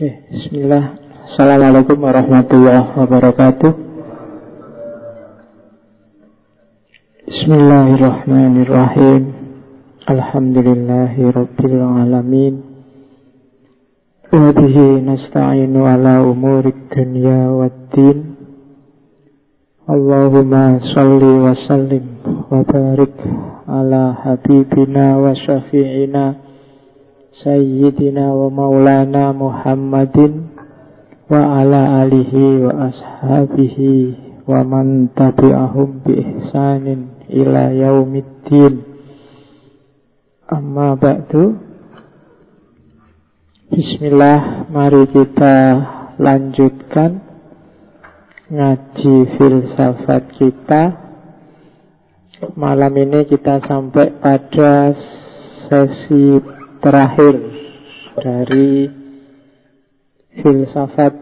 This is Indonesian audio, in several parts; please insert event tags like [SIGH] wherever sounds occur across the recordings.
Oke, bismillah. Assalamualaikum warahmatullahi wabarakatuh. Bismillahirrahmanirrahim. Alhamdulillahi rabbil alamin. Wa bihi nasta'inu ala umuri dunya waddin. Allahumma salli wa sallim wa barik ala habibina wa syafi'ina Sayyidina wa maulana Muhammadin wa ala alihi wa ashabihi wa man tabi'ahum bi ihsanin ila yaumiddin. Amma ba'du. Bismillah mari kita lanjutkan ngaji filsafat kita. Malam ini kita sampai pada sesi terakhir dari filsafat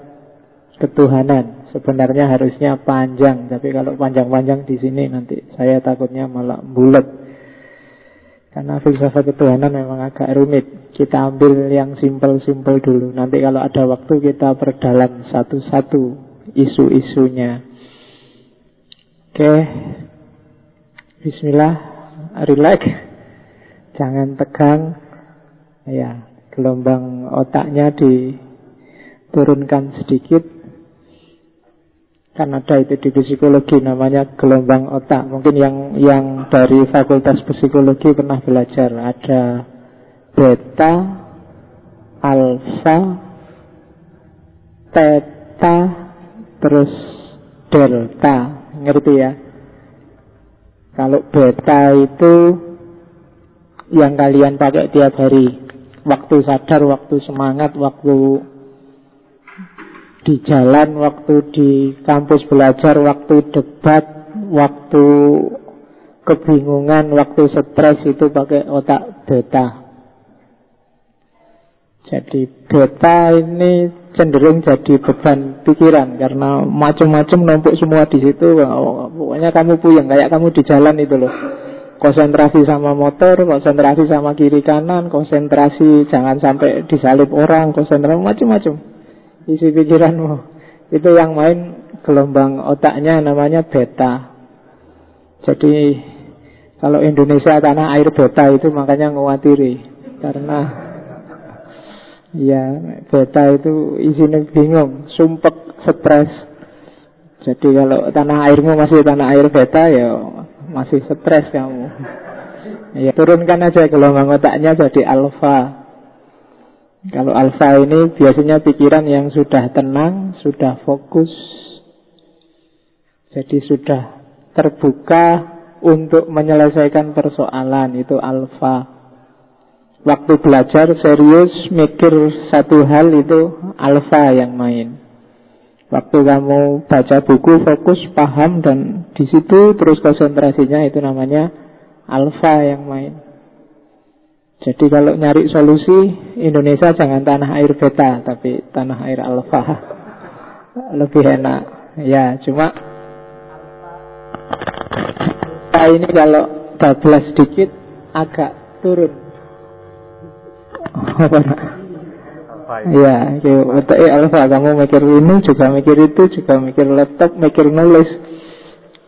ketuhanan. Sebenarnya harusnya panjang, tapi kalau panjang-panjang di sini nanti saya takutnya malah bulat. Karena filsafat ketuhanan memang agak rumit. Kita ambil yang simpel-simpel dulu. Nanti kalau ada waktu kita perdalam satu-satu isu-isunya. Oke. Bismillah. Relax. Jangan tegang. Ya, gelombang otaknya diturunkan sedikit. Kan ada itu di psikologi namanya gelombang otak. Mungkin yang yang dari fakultas psikologi pernah belajar ada beta, alfa, theta, terus delta. Ngerti ya? Kalau beta itu yang kalian pakai tiap hari waktu sadar, waktu semangat, waktu di jalan, waktu di kampus belajar, waktu debat, waktu kebingungan, waktu stres itu pakai otak beta. Jadi beta ini cenderung jadi beban pikiran karena macam-macam numpuk semua di situ. Pokoknya kamu puyeng kayak kamu di jalan itu loh. Konsentrasi sama motor, konsentrasi sama kiri kanan, konsentrasi jangan sampai disalip orang, konsentrasi macam-macam. Isi pikiranmu. Itu yang main gelombang otaknya namanya beta. Jadi kalau Indonesia tanah air beta itu makanya ngawatiri. Karena ya beta itu isinya bingung, sumpek, stres. Jadi kalau tanah airmu masih tanah air beta ya masih stres kamu. Ya, turunkan aja gelombang otaknya jadi alfa. Kalau alfa ini biasanya pikiran yang sudah tenang, sudah fokus. Jadi sudah terbuka untuk menyelesaikan persoalan itu alfa. Waktu belajar serius mikir satu hal itu alfa yang main. Waktu kamu baca buku fokus paham dan di situ terus konsentrasinya itu namanya alfa yang main. Jadi kalau nyari solusi Indonesia jangan tanah air beta tapi tanah air alfa [LAUGHS] lebih enak. Ya cuma alfa ini kalau bablas sedikit agak turun. [LAUGHS] Iya, otak eh alfa kamu mikir ini juga mikir itu juga mikir laptop, mikir nulis.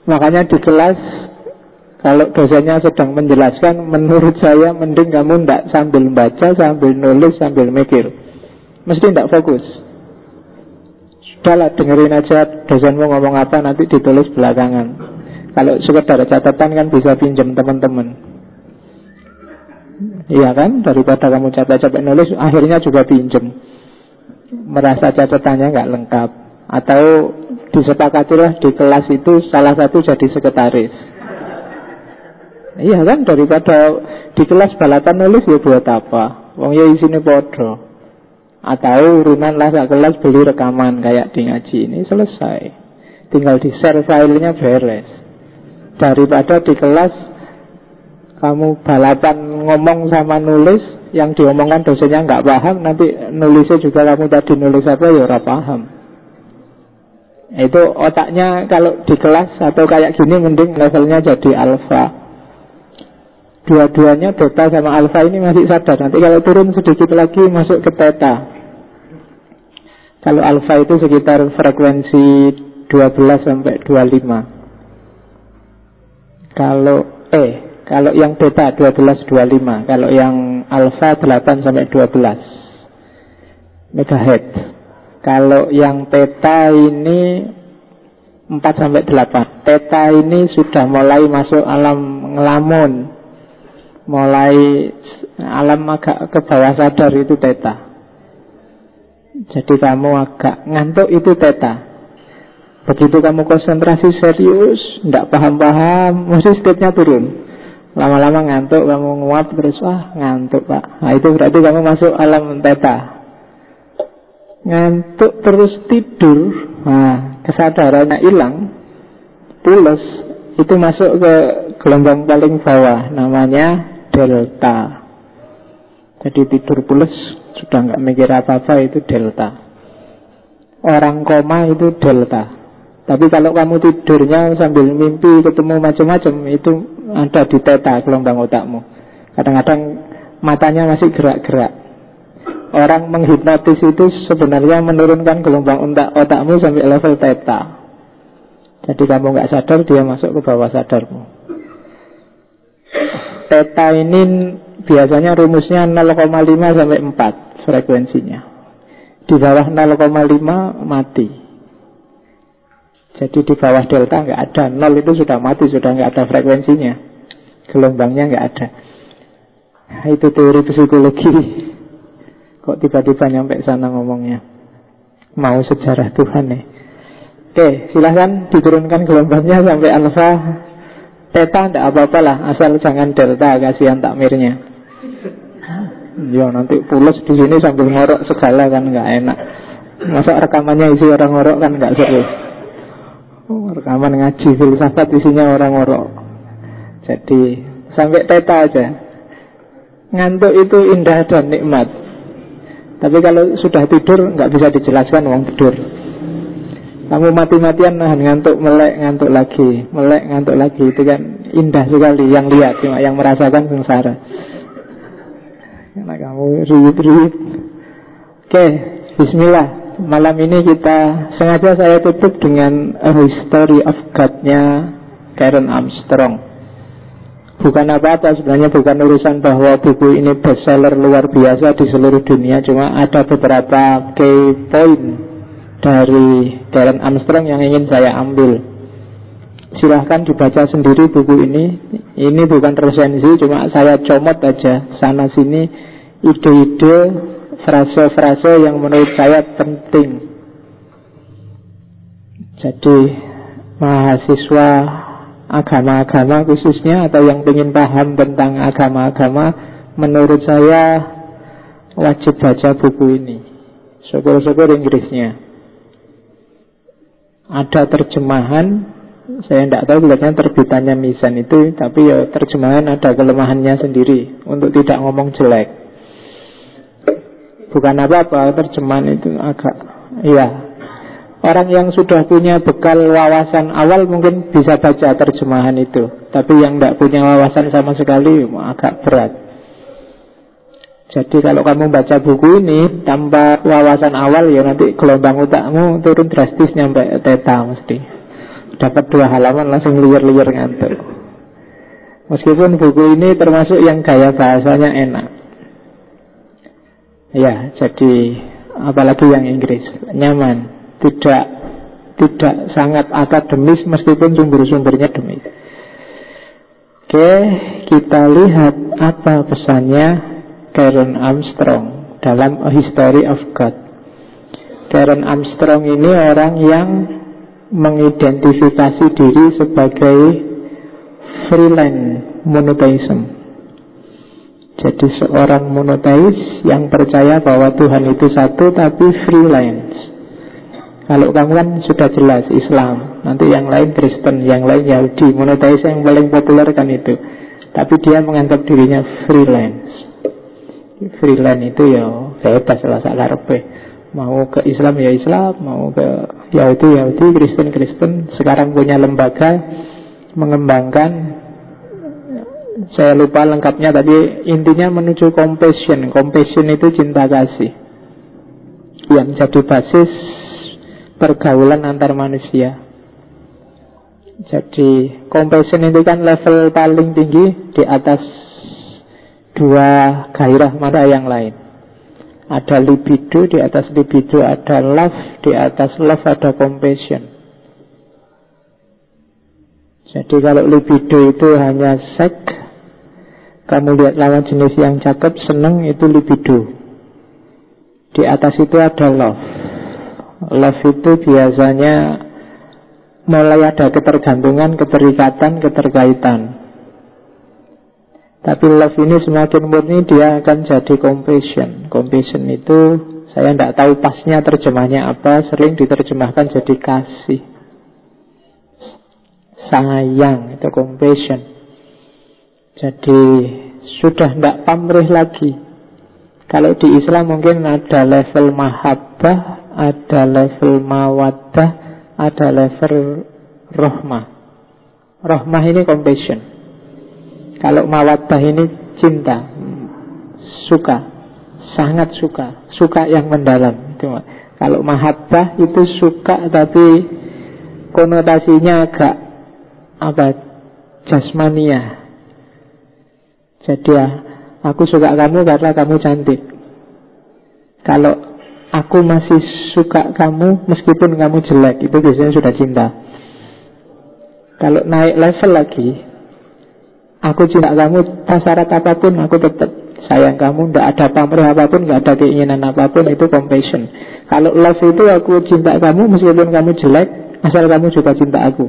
Makanya di kelas kalau dosennya sedang menjelaskan, menurut saya mending kamu tidak sambil baca, sambil nulis, sambil mikir. Mesti tidak fokus. Sudahlah dengerin aja dosenmu ngomong apa nanti ditulis belakangan. Kalau sekedar catatan kan bisa pinjam teman-teman. Iya kan? Daripada kamu capek-capek nulis, akhirnya juga pinjem. Merasa catatannya nggak lengkap. Atau disepakatilah di kelas itu salah satu jadi sekretaris. Iya kan? Daripada di kelas balapan nulis ya buat apa? Wong ya isine podo. Atau urunan lah kelas beli rekaman kayak di ngaji ini selesai. Tinggal di share filenya beres. Daripada di kelas kamu balapan ngomong sama nulis yang diomongkan dosennya nggak paham nanti nulisnya juga kamu tadi nulis apa ya ora paham. Itu otaknya kalau di kelas atau kayak gini mending levelnya jadi alfa dua-duanya beta sama alfa ini masih sadar. Nanti kalau turun sedikit lagi masuk ke theta Kalau alfa itu sekitar frekuensi 12 sampai 25. Kalau eh kalau yang beta 12 25, kalau yang alfa 8 sampai 12 megahertz. Kalau yang theta ini 4 sampai 8. Theta ini sudah mulai masuk alam ngelamun. Mulai alam agak ke bawah sadar itu theta. Jadi kamu agak ngantuk itu teta Begitu kamu konsentrasi serius Tidak paham-paham Mesti state-nya turun Lama-lama ngantuk, kamu nguap terus Wah ngantuk pak Nah itu berarti kamu masuk alam teta Ngantuk terus tidur Nah kesadarannya hilang Pulas Itu masuk ke gelombang paling bawah Namanya delta Jadi tidur pulas sudah nggak mikir apa-apa itu delta. Orang koma itu delta. Tapi kalau kamu tidurnya sambil mimpi ketemu macam-macam itu ada di teta gelombang otakmu. Kadang-kadang matanya masih gerak-gerak. Orang menghipnotis itu sebenarnya menurunkan gelombang otak otakmu sampai level teta. Jadi kamu nggak sadar dia masuk ke bawah sadarmu. Teta ini biasanya rumusnya 0,5 sampai 4 frekuensinya. Di bawah 0,5 mati. Jadi di bawah delta nggak ada. Nol itu sudah mati, sudah nggak ada frekuensinya. Gelombangnya nggak ada. Nah, itu teori psikologi. Kok tiba-tiba nyampe sana ngomongnya. Mau sejarah Tuhan nih. Oke, silahkan diturunkan gelombangnya sampai alfa. Teta tidak apa-apa lah, asal jangan delta, kasihan takmirnya. Ya nanti pulas di sini sambil ngorok segala kan nggak enak. Masa rekamannya isi orang ngorok kan nggak seru. Oh, rekaman ngaji filsafat isinya orang ngorok. Jadi sampai teta aja. Ngantuk itu indah dan nikmat. Tapi kalau sudah tidur nggak bisa dijelaskan uang tidur. Kamu mati-matian nahan ngantuk, melek ngantuk lagi, melek ngantuk lagi itu kan indah sekali yang lihat, cuma yang merasakan sengsara. Karena kamu riut-riut Oke, bismillah Malam ini kita Sengaja saya tutup dengan A History of God-nya Karen Armstrong. Bukan apa-apa sebenarnya bukan urusan bahwa buku ini bestseller luar biasa di seluruh dunia Cuma ada beberapa key point dari Karen Armstrong yang ingin saya ambil. Silahkan dibaca sendiri buku ini. Ini bukan resensi Cuma saya comot aja Sana sini Ide-ide Frase-frase yang menurut saya penting. Jadi Mahasiswa Agama-agama khususnya Atau yang ingin paham tentang agama-agama Menurut saya Wajib baca buku ini. Syukur-syukur Inggrisnya. Ada terjemahan saya tidak tahu kelihatannya terbitannya Misan itu Tapi ya terjemahan ada kelemahannya sendiri Untuk tidak ngomong jelek Bukan apa-apa Terjemahan itu agak Ya Orang yang sudah punya bekal wawasan awal Mungkin bisa baca terjemahan itu. Tapi yang tidak punya wawasan sama sekali Agak berat. Jadi kalau kamu baca buku ini tanpa wawasan awal ya nanti gelombang otakmu turun drastis nyampe teta mesti. Dapat dua halaman langsung liar-liar ngantuk. Meskipun buku ini termasuk yang gaya bahasanya enak Ya, jadi apalagi yang Inggris Nyaman Tidak tidak sangat akademis meskipun sumber-sumbernya demi Oke, kita lihat apa pesannya Karen Armstrong dalam A History of God. Karen Armstrong ini orang yang mengidentifikasi diri sebagai freelance monotheism. Jadi seorang monotheis yang percaya bahwa Tuhan itu satu tapi freelance. Kalau kamu kan sudah jelas Islam, nanti yang lain Kristen, yang lain Yahudi. Monotheis yang paling populer kan itu. Tapi dia menganggap dirinya freelance. Freelance itu ya bebas lah sakarpe. Mau ke Islam ya Islam, mau ke Yahudi Yahudi, Kristen Kristen. Sekarang punya lembaga mengembangkan. Saya lupa lengkapnya tapi intinya menuju compassion. Compassion itu cinta kasih. yang jadi basis pergaulan antar manusia. Jadi compassion itu kan level paling tinggi di atas dua gairah mana yang lain. Ada libido, di atas libido ada love, di atas love ada compassion. Jadi kalau libido itu hanya seks, kamu lihat lawan jenis yang cakep, seneng itu libido. Di atas itu ada love. Love itu biasanya mulai ada ketergantungan, keterikatan, keterkaitan. Tapi love ini semakin murni dia akan jadi compassion. Compassion itu saya tidak tahu pasnya terjemahnya apa, sering diterjemahkan jadi kasih. Sayang itu compassion. Jadi sudah tidak pamrih lagi. Kalau di Islam mungkin ada level mahabbah, ada level mawaddah, ada level rohmah. Rohmah ini compassion. Kalau mawaddah ini cinta, suka, sangat suka, suka yang mendalam. Kalau mahabbah itu suka tapi konotasinya agak apa jasmania. Jadi ya, aku suka kamu karena kamu cantik. Kalau Aku masih suka kamu meskipun kamu jelek Itu biasanya sudah cinta. Kalau naik level lagi Aku cinta kamu syarat apa pun aku tetap sayang kamu Tidak ada pamrih apa pun Tidak ada keinginan apa pun Itu compassion. Kalau love itu aku cinta kamu meskipun kamu jelek Asal kamu juga cinta aku.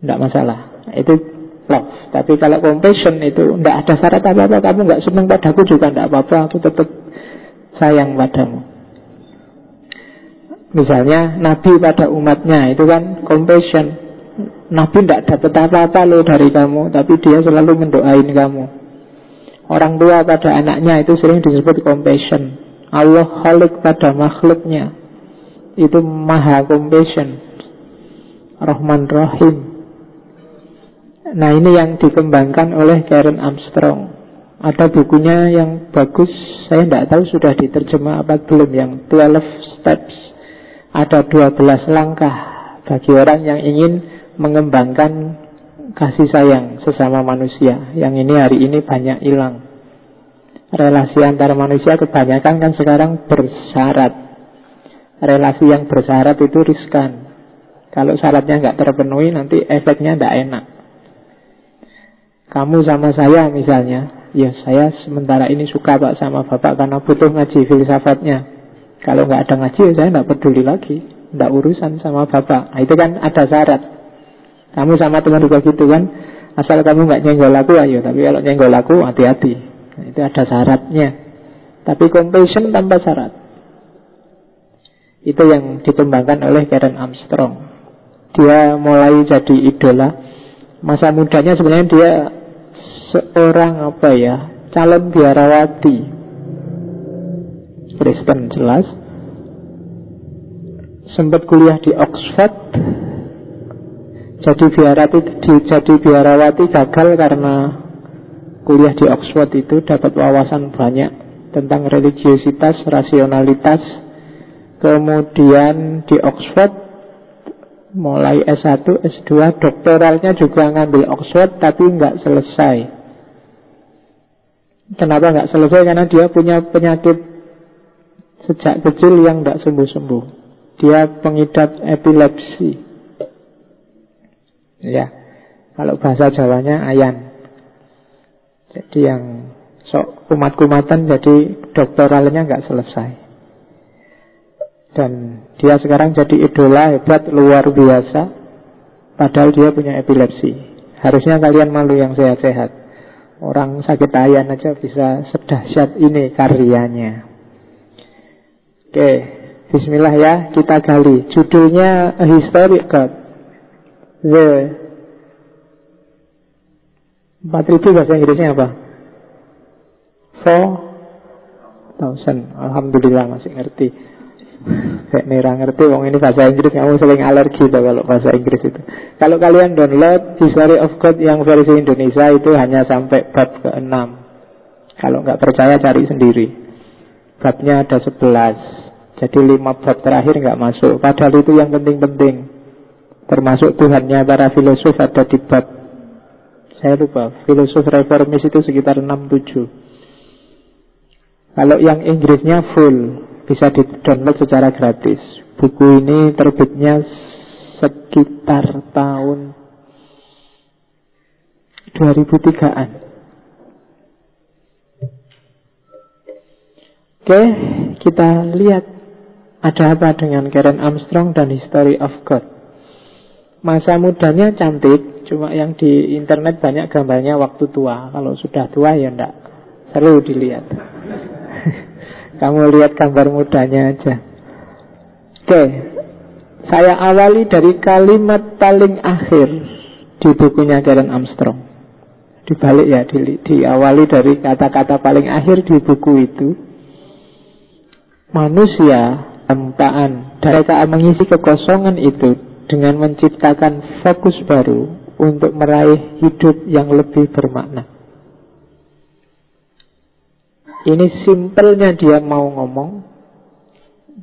Tidak masalah. Itu love Tapi kalau compassion itu Tidak ada syarat apa-apa Kamu nggak senang padaku juga tidak apa-apa Aku tetap sayang padamu. Misalnya Nabi pada umatnya itu kan compassion. Nabi tidak dapat apa-apa loh dari kamu, tapi dia selalu mendoain kamu. Orang tua pada anaknya itu sering disebut compassion. Allah khalik pada makhluknya itu maha compassion. Rahman Rahim. Nah ini yang dikembangkan oleh Karen Armstrong. Ada bukunya yang bagus, saya tidak tahu sudah diterjemah apa belum yang 12 steps. Ada 12 langkah bagi orang yang ingin mengembangkan kasih sayang sesama manusia. Yang ini hari ini banyak hilang. Relasi antar manusia kebanyakan kan sekarang bersyarat. Relasi yang bersyarat itu riskan. Kalau syaratnya nggak terpenuhi nanti efeknya tidak enak. Kamu sama saya misalnya Ya saya sementara ini suka pak sama bapak karena butuh ngaji filsafatnya. Kalau nggak ada ngaji saya nggak peduli lagi, nggak urusan sama bapak. Nah, itu kan ada syarat. Kamu sama teman juga gitu kan, asal kamu nggak nyenggol aku ayo. Tapi kalau nyenggol aku hati-hati. Nah, itu ada syaratnya. Tapi compassion tanpa syarat. Itu yang dikembangkan oleh Karen Armstrong. Dia mulai jadi idola. Masa mudanya sebenarnya dia seorang apa ya calon biarawati Kristen jelas sempat kuliah di Oxford jadi biarawati jadi biarawati gagal karena kuliah di Oxford itu dapat wawasan banyak tentang religiositas, rasionalitas. Kemudian di Oxford mulai S1, S2, doktoralnya juga ngambil Oxford tapi nggak selesai. Kenapa nggak selesai? Karena dia punya penyakit sejak kecil yang tidak sembuh-sembuh. Dia pengidap epilepsi. Ya, kalau bahasa Jawanya ayan. Jadi yang sok kumat-kumatan jadi doktoralnya nggak selesai. Dan dia sekarang jadi idola hebat luar biasa. Padahal dia punya epilepsi. Harusnya kalian malu yang sehat-sehat. Orang sakit ayan aja bisa sedahsyat ini karyanya. Oke, bismillah ya, kita gali. Judulnya A Historic God. The 4000 bahasa Inggrisnya apa? Four thousand. Alhamdulillah masih ngerti. Kayak nera ngerti wong ini bahasa Inggris kamu sering alergi tuh kalau bahasa Inggris itu. Kalau kalian download History of God yang versi Indonesia itu hanya sampai bab ke-6. Kalau nggak percaya cari sendiri. babnya ada 11 jadi lima bab terakhir nggak masuk padahal itu yang penting-penting termasuk Tuhannya para filosof ada di bab saya lupa filosof reformis itu sekitar 6-7 kalau yang Inggrisnya full bisa di download secara gratis buku ini terbitnya sekitar tahun 2003-an. Oke, kita lihat ada apa dengan Karen Armstrong dan History of God. Masa mudanya cantik, cuma yang di internet banyak gambarnya waktu tua. Kalau sudah tua ya enggak seru dilihat. Kamu lihat gambar mudanya aja. Oke, saya awali dari kalimat paling akhir di bukunya Karen Armstrong. Dibalik ya, di, diawali dari kata-kata paling akhir di buku itu. Manusia tempaan mereka mengisi kekosongan itu dengan menciptakan fokus baru untuk meraih hidup yang lebih bermakna. Ini simpelnya dia mau ngomong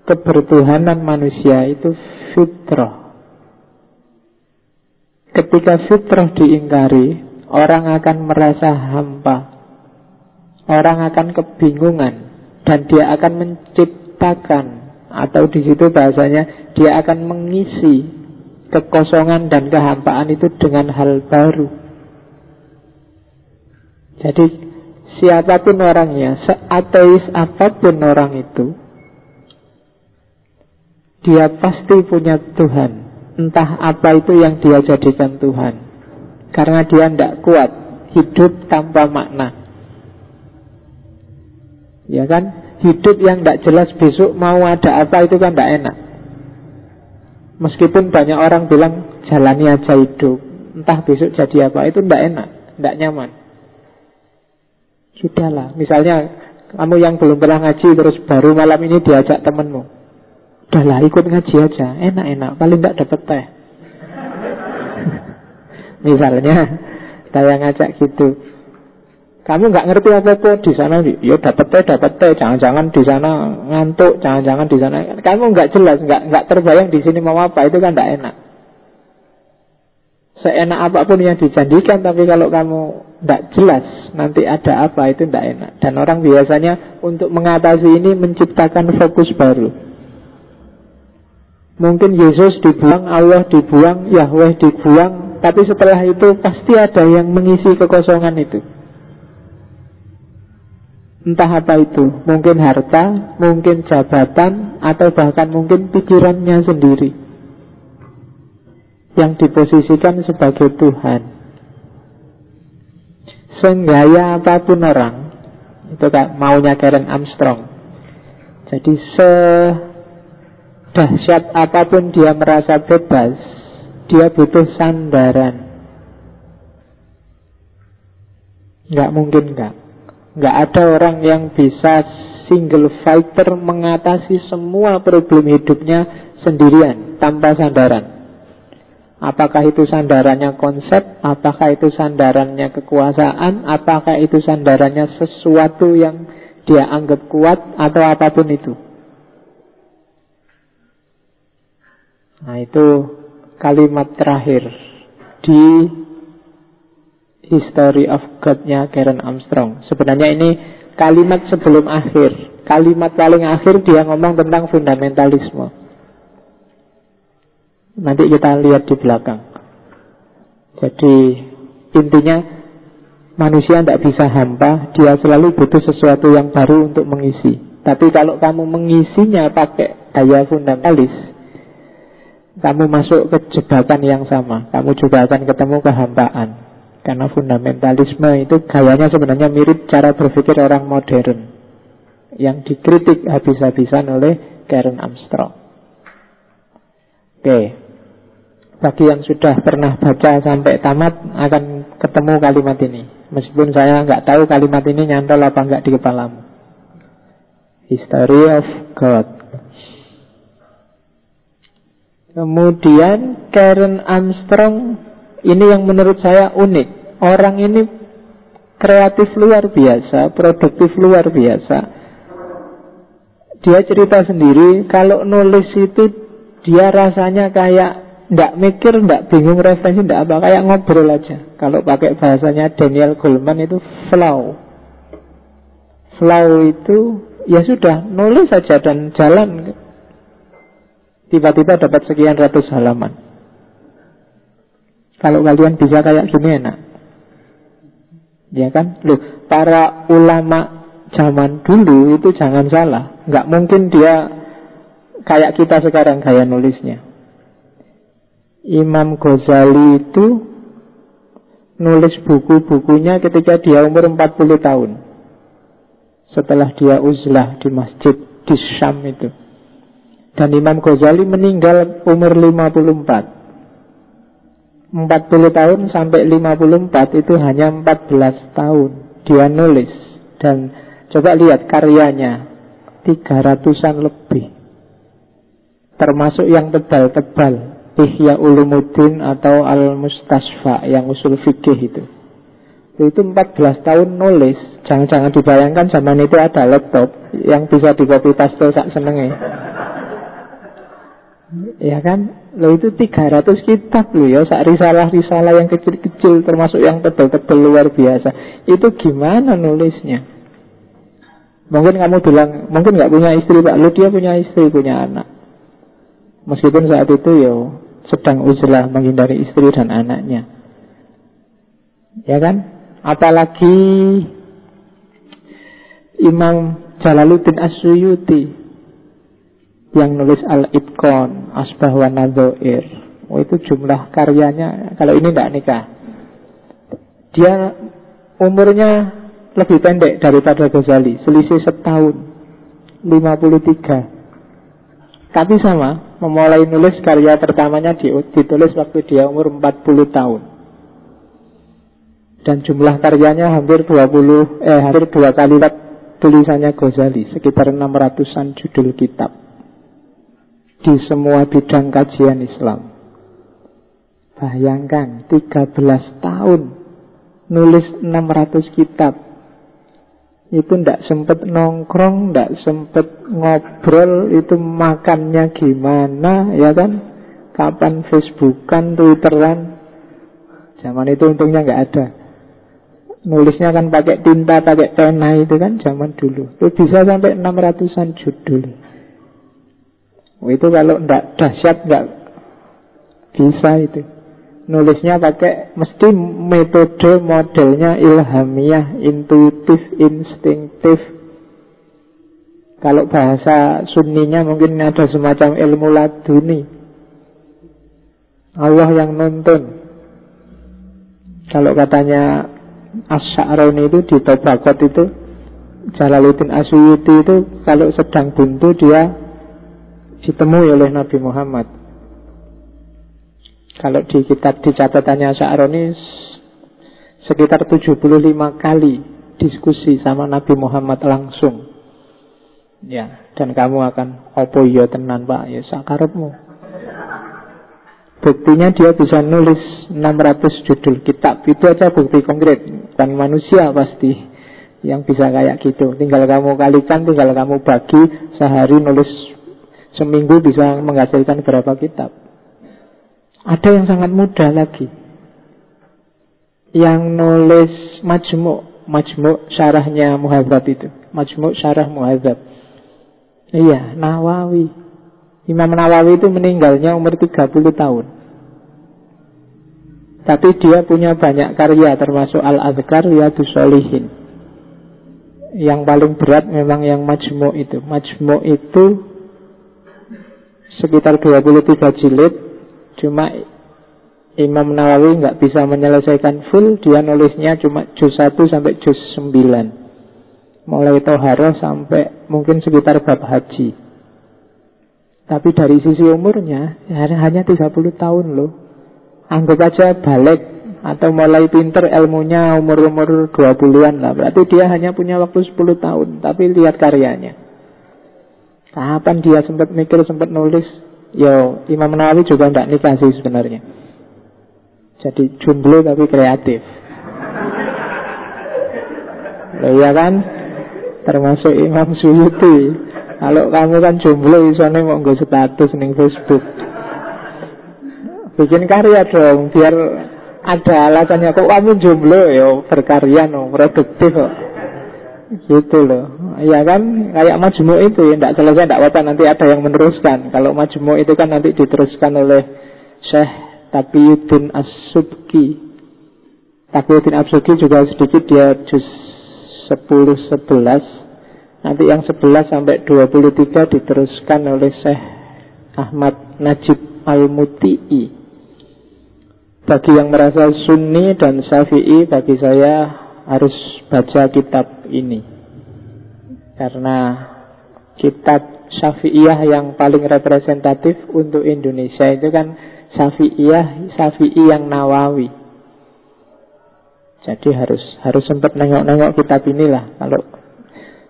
kebertuhanan manusia itu fitrah. Ketika fitrah diingkari, orang akan merasa hampa. Orang akan kebingungan dan dia akan menciptakan atau di situ bahasanya dia akan mengisi kekosongan dan kehampaan itu dengan hal baru. Jadi siapa pun orangnya, seateis apa pun orang itu, dia pasti punya Tuhan. Entah apa itu yang dia jadikan Tuhan. Karena dia tidak kuat hidup tanpa makna. Ya kan? Hidup yang tidak jelas besok mau ada apa itu kan tidak enak. Meskipun banyak orang bilang jalani aja hidup, entah besok jadi apa itu tidak enak, tidak nyaman. Sudahlah, misalnya kamu yang belum pernah ngaji terus baru malam ini diajak temenmu. Udahlah ikut ngaji aja, enak-enak, paling tidak dapat teh. [LAUGHS] Misalnya saya ngajak gitu. Kamu nggak ngerti apa-apa di sana, ya dapat teh, dapat teh. Jangan-jangan di sana ngantuk, jangan-jangan di sana. Kamu nggak jelas, nggak nggak terbayang di sini mau apa itu kan nggak enak. Seenak apa pun yang dijanjikan, tapi kalau kamu tidak jelas nanti ada apa itu tidak enak. Dan orang biasanya untuk mengatasi ini menciptakan fokus baru. Mungkin Yesus dibuang, Allah dibuang, Yahweh dibuang, tapi setelah itu pasti ada yang mengisi kekosongan itu. Entah apa itu, mungkin harta, mungkin jabatan, atau bahkan mungkin pikirannya sendiri yang diposisikan sebagai Tuhan. Senggaya apa pun orang, itu kan maunya Karen Armstrong. Jadi sedahsyat apa pun dia merasa bebas, dia butuh sandaran. Nggak mungkin nggak. Nggak ada orang yang bisa single fighter mengatasi semua problem hidupnya sendirian tanpa sandaran. Apakah itu sandarannya konsep, apakah itu sandarannya kekuasaan, apakah itu sandarannya sesuatu yang dia anggap kuat atau apa pun itu. Nah itu kalimat terakhir di History of God-nya Karen Armstrong. Sebenarnya ini kalimat sebelum akhir. Kalimat paling akhir dia ngomong tentang fundamentalisme. Nanti kita lihat di belakang. Jadi intinya manusia tidak bisa hampa, dia selalu butuh sesuatu yang baru untuk mengisi. Tapi kalau kamu mengisinya pakai daya fundamentalis, kamu masuk ke jebakan yang sama. Kamu juga akan ketemu kehampaan. Karena fundamentalisme itu gayanya sebenarnya mirip cara berpikir orang modern. Yang dikritik habis-habisan oleh Karen Armstrong. Oke. Bagi yang sudah pernah baca sampai tamat akan ketemu kalimat ini. Meskipun saya nggak tahu kalimat ini nyantol apa nggak di kepalamu. History of God. Kemudian Karen Armstrong ini yang menurut saya unik. Orang ini kreatif luar biasa, produktif luar biasa. dia cerita sendiri kalau nulis itu dia rasanya kayak nggak mikir, nggak bingung referensi, nggak apa, kayak ngobrol aja. Kalau pakai bahasanya Daniel Goleman itu flow. Flow itu ya sudah nulis saja dan jalan. Tiba-tiba dapat sekian ratus halaman. Kalau kalian bisa kayak gini enak. Ya kan? Loh, para ulama zaman dulu itu jangan salah. Nggak mungkin dia kayak kita sekarang gaya nulisnya. Imam Ghazali itu nulis buku-bukunya ketika dia umur 40 tahun. Setelah dia uzlah di masjid di Syam itu. Dan Imam Ghazali meninggal umur 54. 40 tahun sampai 54 itu hanya 14 tahun dia nulis dan coba lihat karyanya 300-an lebih termasuk yang tebal-tebal Ihya Ulumuddin atau Al-Mustasfa yang usul fikih itu. Itu 14 tahun nulis. Jangan-jangan dibayangkan zaman itu ada laptop yang bisa di copy paste sak senenge. Ya kan? Lo itu 300 kitab lo ya, sak risalah-risalah yang kecil-kecil termasuk yang tebel-tebel luar biasa. Itu gimana nulisnya? Mungkin kamu bilang, mungkin nggak punya istri Pak, lo dia punya istri, punya anak. Meskipun saat itu ya sedang uzlah menghindari istri dan anaknya. Ya kan? Apalagi Imam Jalaluddin Asyuyuti yang nulis Al-Ibqon, Asbah wa. Oh, itu jumlah karyanya, kalau ini tidak nikah. Dia umurnya lebih pendek daripada Ghazali, selisih setahun, 53. Tapi sama, memulai nulis karya pertamanya ditulis waktu dia umur 40 tahun. Dan jumlah karyanya hampir 20 eh hampir dua kali lipat tulisannya Ghazali, sekitar 600-an judul kitab di semua bidang kajian Islam. Bayangkan 13 tahun nulis 600 kitab itu ndak sempet nongkrong, ndak sempet ngobrol, itu makannya gimana, ya kan? Kapan Facebookan, Twitteran? Zaman itu untungnya nggak ada. Nulisnya kan pakai tinta, pakai pena itu kan zaman dulu. Itu bisa sampai 600-an judul. Itu kalau ndak dahsyat nggak bisa itu. Nulisnya pakai mesti metode modelnya ilhamiah, intuitif, instinktif. Kalau bahasa sunninya mungkin ada semacam ilmu laduni. Allah yang nonton. Kalau katanya Asy'arani itu di Tobakot itu Jalaluddin Asyuyuti itu kalau sedang buntu dia ditemui oleh Nabi Muhammad kalau di kitab di catatannya Sya'roni sekitar 75 kali diskusi sama Nabi Muhammad langsung. Ya, dan kamu akan opo yo iya tenan Pak, ya sakarepmu. Buktinya dia bisa nulis 600 judul kitab. Itu aja bukti konkret. Dan manusia pasti yang bisa kayak gitu. Tinggal kamu kalikan, tinggal kamu bagi Sehari nulis seminggu bisa menghasilkan berapa kitab ada yang sangat muda lagi. Yang nulis majmuk Majmuk syarahnya muhadzab itu. Majmuk syarah muhadzab Iya, Nawawi. Imam Nawawi itu meninggalnya umur 30 tahun. Tapi dia punya banyak karya Termasuk Al-Adhkar, Riyadus Solihin Yang paling berat memang yang majmuk itu. Majmuk itu Sekitar 23 jilid Cuma Imam Nawawi nggak bisa menyelesaikan full, dia nulisnya cuma juz 1 sampai juz 9. Mulai tohara sampai mungkin sekitar bab haji. Tapi dari sisi umurnya ya hanya 30 tahun loh. Anggap aja balik atau mulai pinter ilmunya umur-umur 20-an lah. Berarti dia hanya punya waktu 10 tahun. Tapi lihat karyanya. Kapan dia sempat mikir, sempat nulis Yo, Imam Nawawi juga tidak nikah sih sebenarnya. Jadi jomblo tapi kreatif. Loh, ya kan? Termasuk Imam Suyuti. Kalau kamu kan jomblo isone mau nggak status ning Facebook. Bikin karya dong biar ada alasannya kok kamu jomblo ya berkarya no produktif kok. Gitu loh. Ya kan kayak majmu itu ya tidak selesai tidak apa nanti ada yang meneruskan. Kalau majmu itu kan nanti diteruskan oleh Syekh Tabiyuddin As-Subki. Tabiyuddin As-Subki juga sedikit dia juz 10 11. Nanti yang 11 sampai 23 diteruskan oleh Syekh Ahmad Najib Al-Muti'i. Bagi yang merasa sunni dan syafi'i Bagi saya harus baca kitab ini Karena kitab syafi'iyah yang paling representatif untuk Indonesia itu kan syafi'iyah, syafi'i yang nawawi. Jadi harus harus sempat nengok-nengok kitab inilah Kalau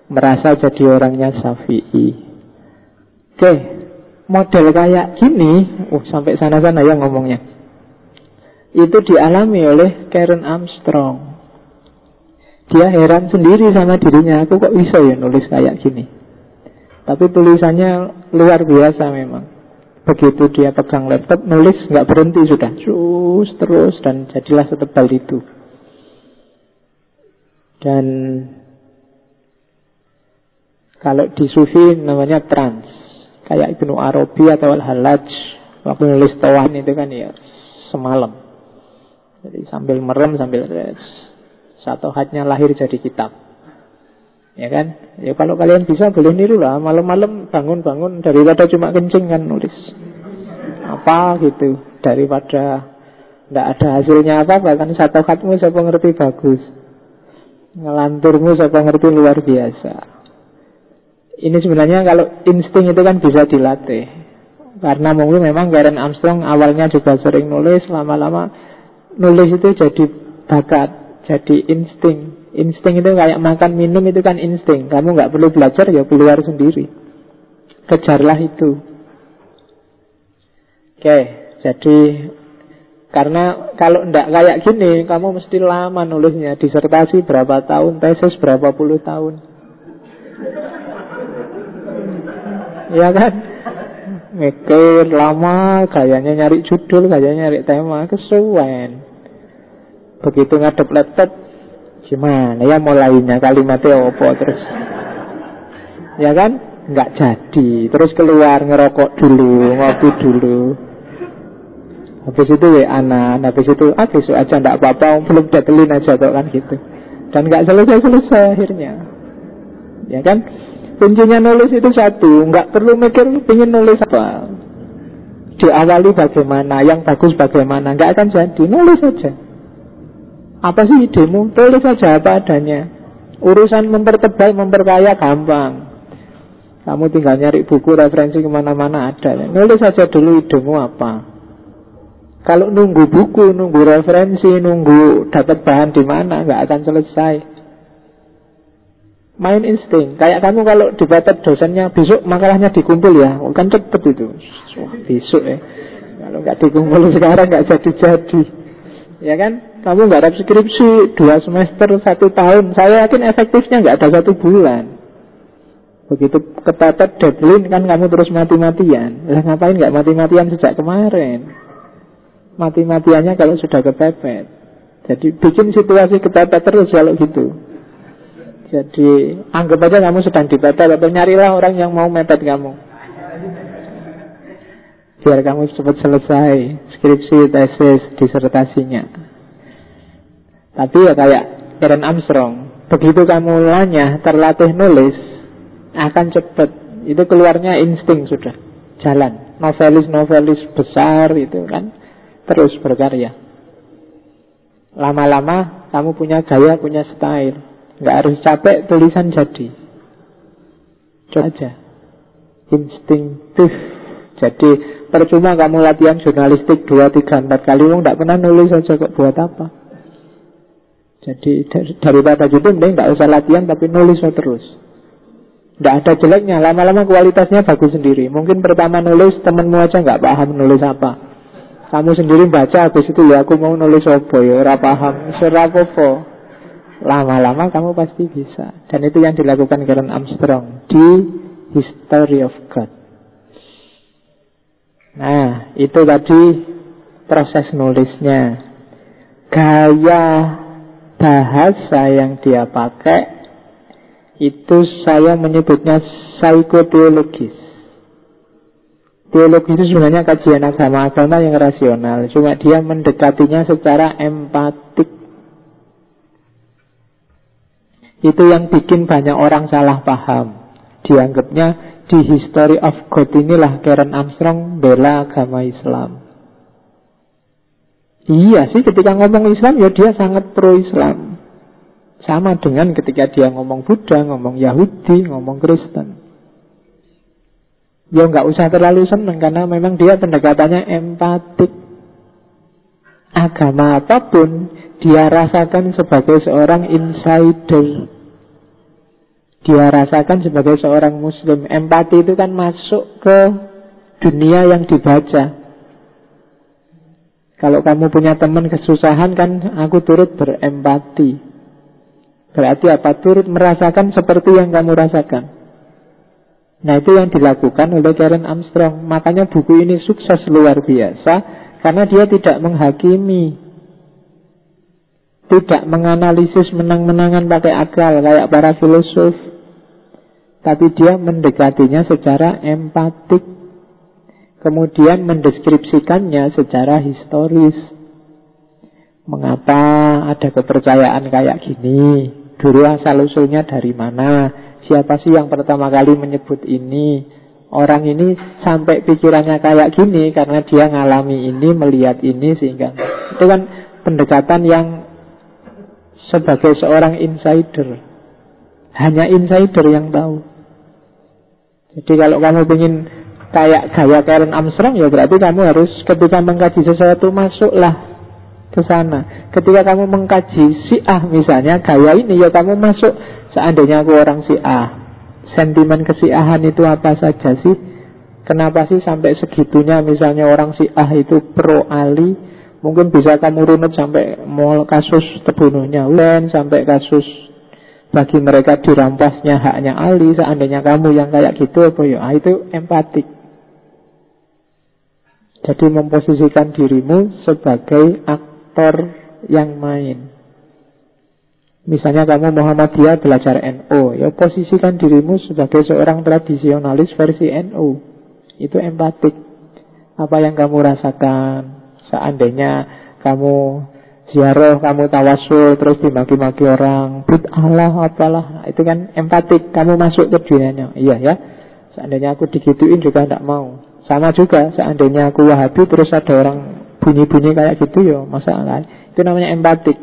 merasa jadi orangnya syafi'i. Oke, model kayak gini Oh sampai sana-sana ya ngomongnya. Itu dialami oleh Karen Armstrong. Dia heran sendiri sama dirinya, aku kok bisa ya nulis kayak gini. Tapi tulisannya luar biasa memang. Begitu dia pegang laptop, nulis nggak berhenti sudah, terus terus dan jadilah setebal itu. Dan kalau di Sufi namanya trans, kayak Ibnu Arabi atau Al-Halaj, waktu nulis Tawan itu kan ya semalam. Jadi sambil merem sambil satu hatnya lahir jadi kitab. Ya kan? Ya kalau kalian bisa boleh niru lah. Malam-malam bangun-bangun daripada cuma kencing kan nulis. Apa gitu. Daripada tidak ada hasilnya apa bahkan satu hatmu siapa ngerti bagus. Ngelanturmu siapa ngerti luar biasa. Ini sebenarnya kalau insting itu kan bisa dilatih. Karena mungkin memang Karen Armstrong awalnya juga sering nulis, lama-lama nulis itu jadi bakat, jadi insting. Insting itu kayak makan minum itu kan insting. Kamu nggak perlu belajar ya keluar sendiri. Kejarlah itu. Oke, jadi karena kalau ndak kayak gini, kamu mesti lama nulisnya. Disertasi berapa tahun, tesis berapa puluh tahun. ya kan? Mikir lama, kayaknya nyari judul, kayaknya nyari tema, kesuwen. Begitu ngadep laptop, gimana ya mulainya kalimatnya apa terus. Ya kan? Nggak jadi. Terus keluar ngerokok dulu, ngopi dulu. Habis itu WA anak, habis itu ah besok aja ndak apa-apa, belum detelin aja kok kan gitu. Dan nggak selesai-selesai akhirnya. Ya kan? Kuncinya nulis itu satu, nggak perlu mikir ingin nulis apa. Diawali bagaimana, yang bagus bagaimana, nggak akan jadi, nulis saja. Apa sih idemu? Tulis saja apa adanya. Urusan mempertebal, memperkaya gampang. Kamu tinggal nyari buku referensi ke mana-mana ada. Nulis saja dulu idemu apa. Kalau nunggu buku, nunggu referensi, nunggu dapat bahan di mana, nggak akan selesai main insting. Kayak kamu kalau dibatet dosennya besok makalahnya dikumpul ya, oh, kan cepet itu. Wah, besok ya. Kalau nggak dikumpul sekarang nggak jadi-jadi. Ya kan? Kamu nggak ada skripsi dua semester satu tahun. Saya yakin efektifnya nggak ada satu bulan. Begitu kepepet deadline kan kamu terus mati-matian. Lah ngapain nggak mati-matian sejak kemarin? Mati-matiannya kalau sudah kepepet. Jadi bikin situasi kepepet terus kalau gitu. Jadi anggap aja kamu sedang dipepet atau nyarilah orang yang mau mepet kamu. Biar kamu cepat selesai skripsi, tesis, disertasinya. Tapi ya kayak Karen Armstrong, begitu kamu lanya terlatih nulis, akan cepat. Itu keluarnya insting sudah, jalan. Novelis-novelis besar itu kan terus berkarya. Lama-lama kamu punya gaya, punya style. Nggak harus capek, tulisan jadi. Coba aja. Instinktif. Jadi percuma kamu latihan jurnalistik 2, 3, 4 kali, kamu nggak pernah nulis aja kok buat apa. Jadi daripada gitu mending nggak usah latihan tapi nulis terus. Nggak ada jeleknya, lama-lama kualitasnya bagus sendiri. Mungkin pertama nulis temenmu aja nggak paham nulis apa. Kamu sendiri baca habis itu ya aku mau nulis apa ya, ora paham, apa Lama-lama kamu pasti bisa Dan itu yang dilakukan Karen Armstrong Di history of God. Nah, itu tadi proses nulisnya. Gaya bahasa yang dia pakai itu saya menyebutnya psikoteologis. Teologi itu sebenarnya kajian agama-agama yang rasional Cuma dia mendekatinya secara empatik. Itu yang bikin banyak orang salah paham. Dianggapnya di History of God inilah Karen Armstrong bela agama Islam Iya sih ketika ngomong Islam ya dia sangat pro Islam Sama dengan ketika dia ngomong Buddha, ngomong Yahudi, ngomong Kristen Ya nggak usah terlalu seneng karena memang dia pendekatannya empatik. Agama apa pun dia rasakan sebagai seorang insider. Dia rasakan sebagai seorang muslim. Empati itu kan masuk ke dunia yang dibaca. Kalau kamu punya teman kesusahan kan aku turut berempati. Berarti apa? Turut merasakan seperti yang kamu rasakan. Nah itu yang dilakukan oleh Karen Armstrong Makanya buku ini sukses luar biasa Karena dia tidak menghakimi Tidak menganalisis menang-menangan pakai akal Kayak para filosof Tapi dia mendekatinya secara empatik Kemudian mendeskripsikannya secara historis Mengapa ada kepercayaan kayak gini Dulu asal-usulnya dari mana Siapa sih yang pertama kali menyebut ini? Orang ini sampai pikirannya kayak gini karena dia ngalami ini, melihat ini sehingga itu kan pendekatan yang sebagai seorang insider. Hanya insider yang tahu. Jadi kalau kamu ingin kayak gaya Karen Armstrong ya berarti kamu harus ketika mengkaji sesuatu masuklah ke sana. Ketika kamu mengkaji si ah misalnya gaya ini ya kamu masuk. Seandainya aku orang si A Sentimen kesiahan itu apa saja sih? Kenapa sih sampai segitunya Misalnya orang si A itu pro Ali? Mungkin bisa kamu runut sampai Mau kasus terbunuhnya Ulen Sampai kasus Bagi mereka dirampasnya haknya Ali. Seandainya kamu yang kayak gitu apa ya? Ah, Itu empatik Jadi memposisikan dirimu Sebagai aktor yang main. Misalnya kamu Muhammadiyah belajar NO Ya posisikan dirimu sebagai seorang tradisionalis versi NO Itu empatik. Apa yang kamu rasakan? Seandainya kamu ziarah, kamu tawasul Terus dimaki-maki orang Allah apalah. Itu kan empatik, kamu masuk ke dunianya. Iya ya. Seandainya aku digituin juga tidak mau Sama juga, seandainya aku wahabi Terus ada orang bunyi-bunyi kayak gitu ya Masalah Itu namanya empatik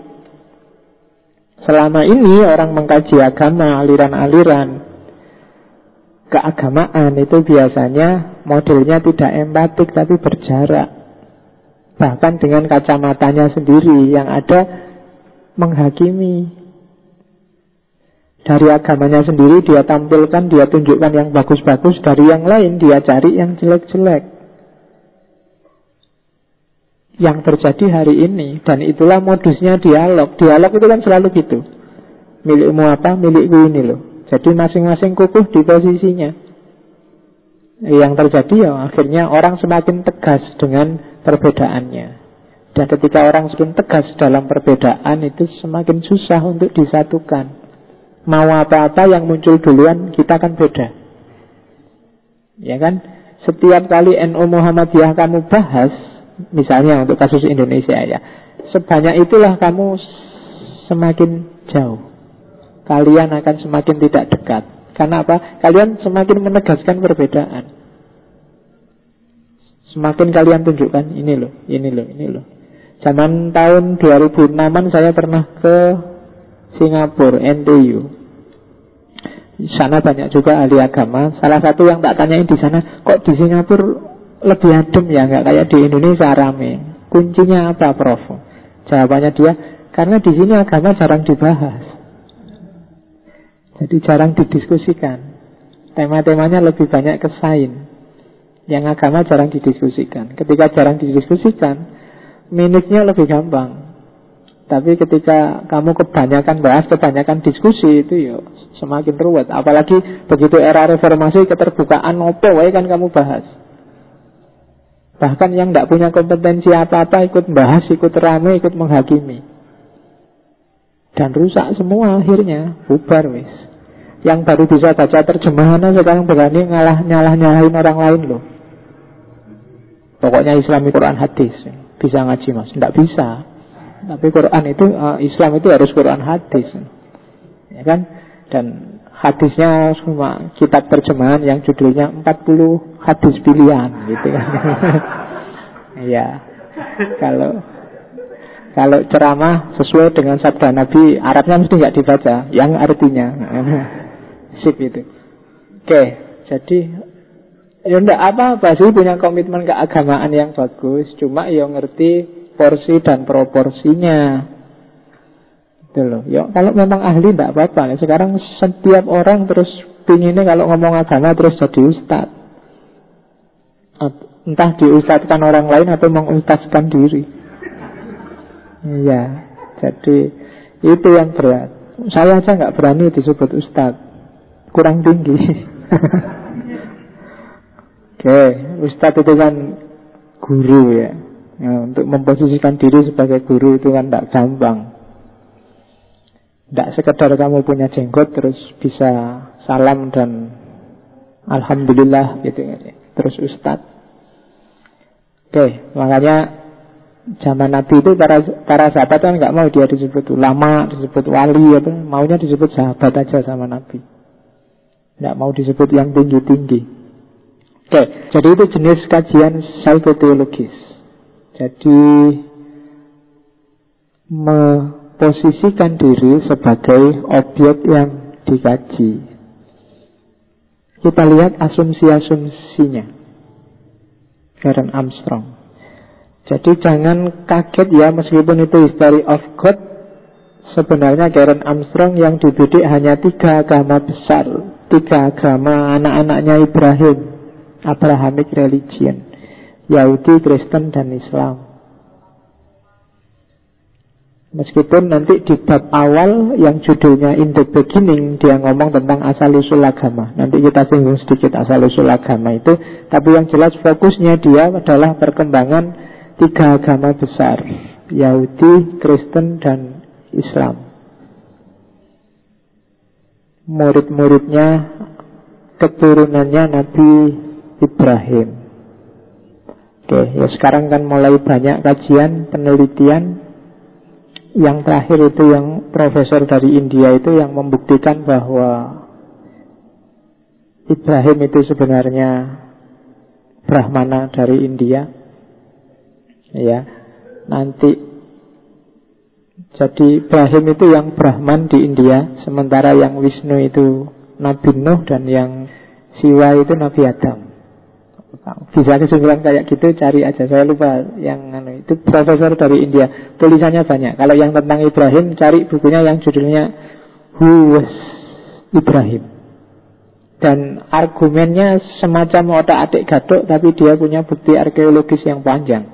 Selama ini orang mengkaji agama, aliran-aliran keagamaan itu biasanya modelnya tidak empatik tapi berjarak. Bahkan dengan kacamatanya sendiri yang ada menghakimi. Dari agamanya sendiri dia tampilkan, dia tunjukkan yang bagus-bagus, dari yang lain dia cari yang jelek-jelek yang terjadi hari ini dan itulah modusnya dialog. Dialog itu kan selalu gitu. Milikmu apa? Milikku ini loh. Jadi masing-masing kukuh di posisinya. Yang terjadi ya akhirnya orang semakin tegas dengan perbedaannya. Dan ketika orang semakin tegas dalam perbedaan itu semakin susah untuk disatukan. Mau apa-apa yang muncul duluan kita kan beda. Ya kan? Setiap kali NU Muhammadiyah kamu bahas Misalnya untuk kasus Indonesia ya Sebanyak itulah kamu semakin jauh Kalian akan semakin tidak dekat Karena apa? Kalian semakin menegaskan perbedaan Semakin kalian tunjukkan Ini loh, ini loh, ini loh Zaman tahun 2006 saya pernah ke Singapura, NTU di sana banyak juga ahli agama. Salah satu yang tak tanyain di sana, kok di Singapura lebih adem ya, nggak kayak di Indonesia rame. Kuncinya apa, Prof? Jawabannya dia, karena di sini agama jarang dibahas. Jadi jarang didiskusikan. Tema-temanya lebih banyak ke sain. Yang agama jarang didiskusikan. Ketika jarang didiskusikan, minusnya lebih gampang. Tapi ketika kamu kebanyakan bahas, kebanyakan diskusi itu ya semakin ruwet. Apalagi begitu era reformasi keterbukaan opo wae kan kamu bahas. Bahkan yang tidak punya kompetensi apa-apa ikut bahas, ikut rame, ikut menghakimi. Dan rusak semua akhirnya, bubar wis. Yang baru bisa baca terjemahan sekarang berani ngalah nyalah nyalahin orang lain loh. Pokoknya Islami Quran hadis bisa ngaji mas, tidak bisa. Tapi Quran itu uh, Islam itu harus Quran hadis, ya kan? Dan hadisnya cuma kitab terjemahan yang judulnya 40 hadis pilihan gitu kan. [LAUGHS] Iya. kalau kalau ceramah sesuai dengan sabda Nabi, Arabnya mesti nggak dibaca, yang artinya. [LAUGHS] Sip itu. Oke, jadi ya enggak apa-apa sih punya komitmen keagamaan yang bagus, cuma ya ngerti porsi dan proporsinya. Gitu loh. Ya, kalau memang ahli tidak apa-apa. Sekarang setiap orang terus pinginnya kalau ngomong agama terus jadi ustad. Entah diustadkan orang lain atau mengustadkan diri. Iya, jadi itu yang berat. Saya aja nggak berani disebut ustad, kurang tinggi. [LAUGHS] Oke, ustad itu kan guru ya. Ya. Untuk memposisikan diri sebagai guru itu kan tidak gampang. Tidak sekedar kamu punya jenggot terus bisa salam dan alhamdulillah gitu terus ustad. Oke, makanya zaman Nabi itu para para sahabat kan nggak mau dia disebut ulama, disebut wali apa, maunya disebut sahabat aja sama Nabi. Nggak mau disebut yang tinggi-tinggi. Oke, jadi itu jenis kajian psikoteologis. Jadi me posisikan diri sebagai objek yang dikaji. Kita lihat asumsi-asumsinya. Karen Armstrong. Jadi jangan kaget ya meskipun itu history of God Sebenarnya Karen Armstrong yang dididik hanya tiga agama besar Tiga agama anak-anaknya Ibrahim Abrahamic religion Yahudi, Kristen, dan Islam Meskipun nanti di bab awal yang judulnya In the Beginning dia ngomong tentang asal-usul agama. Nanti kita singgung sedikit asal-usul agama itu. Tapi yang jelas fokusnya dia adalah perkembangan tiga agama besar. Yahudi, Kristen, dan Islam. Murid-muridnya, keturunannya Nabi Ibrahim. Oke, ya sekarang kan mulai banyak kajian, penelitian yang terakhir itu yang profesor dari India itu yang membuktikan bahwa Ibrahim itu sebenarnya Brahmana dari India. Ya, nanti jadi Ibrahim itu yang Brahman di India, sementara yang Wisnu itu Nabi Nuh dan yang Siwa itu Nabi Adam. Bisa kesimpulan kayak gitu cari aja. Saya lupa yang anu, itu. Profesor dari India. Tulisannya banyak. Kalau yang tentang Ibrahim cari bukunya yang judulnya Who was Ibrahim? Dan argumennya semacam otak adik gadok Tapi dia punya bukti arkeologis yang panjang.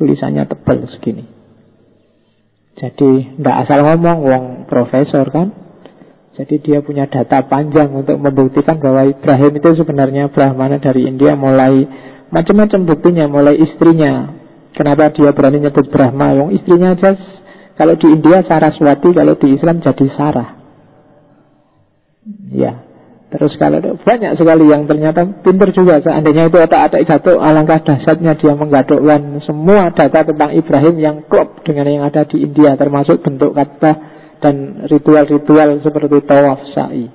Tulisannya tebal segini. Jadi tidak asal ngomong Wong profesor kan jadi dia punya data panjang untuk membuktikan bahwa Ibrahim itu sebenarnya Brahmana dari India mulai macam-macam buktinya, mulai istrinya. Kenapa dia berani nyebut Brahma? Wong istrinya aja kalau di India Saraswati, kalau di Islam jadi Sarah. Ya. Terus kalau banyak sekali yang ternyata pinter juga Seandainya itu otak-atak jatuh Alangkah dahsyatnya dia menggadukkan Semua data tentang Ibrahim yang klop Dengan yang ada di India Termasuk bentuk kata dan ritual-ritual seperti tawaf sa'i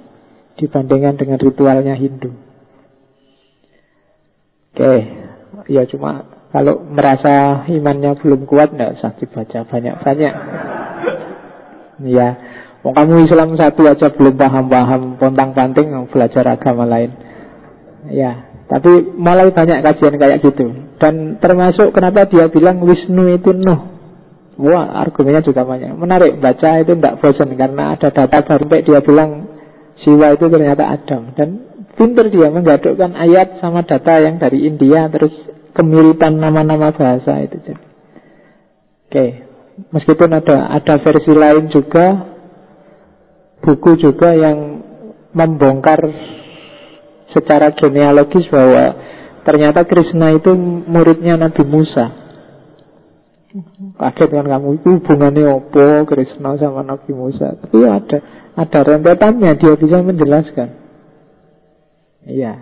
dibandingkan dengan ritualnya Hindu. Oke, ya cuma kalau merasa imannya belum kuat nggak usah dibaca banyak-banyak. ya, mau kamu Islam satu aja belum paham-paham pontang-panting belajar agama lain. Ya, tapi mulai banyak kajian kayak gitu. Dan termasuk kenapa dia bilang Wisnu itu Nuh Wah, argumennya juga banyak. Menarik, baca itu tidak bosan karena ada data baru dia bilang Siwa itu ternyata Adam dan pinter dia menggadukkan ayat sama data yang dari India terus kemiripan nama-nama bahasa itu. Oke, Meskipun ada ada versi lain juga buku juga yang membongkar secara genealogis bahwa ternyata Krishna itu muridnya Nabi Musa. Kaget kan kamu itu hubungannya opo Krishna sama Nabi Musa. Tapi ada ada rentetannya dia bisa menjelaskan. Iya.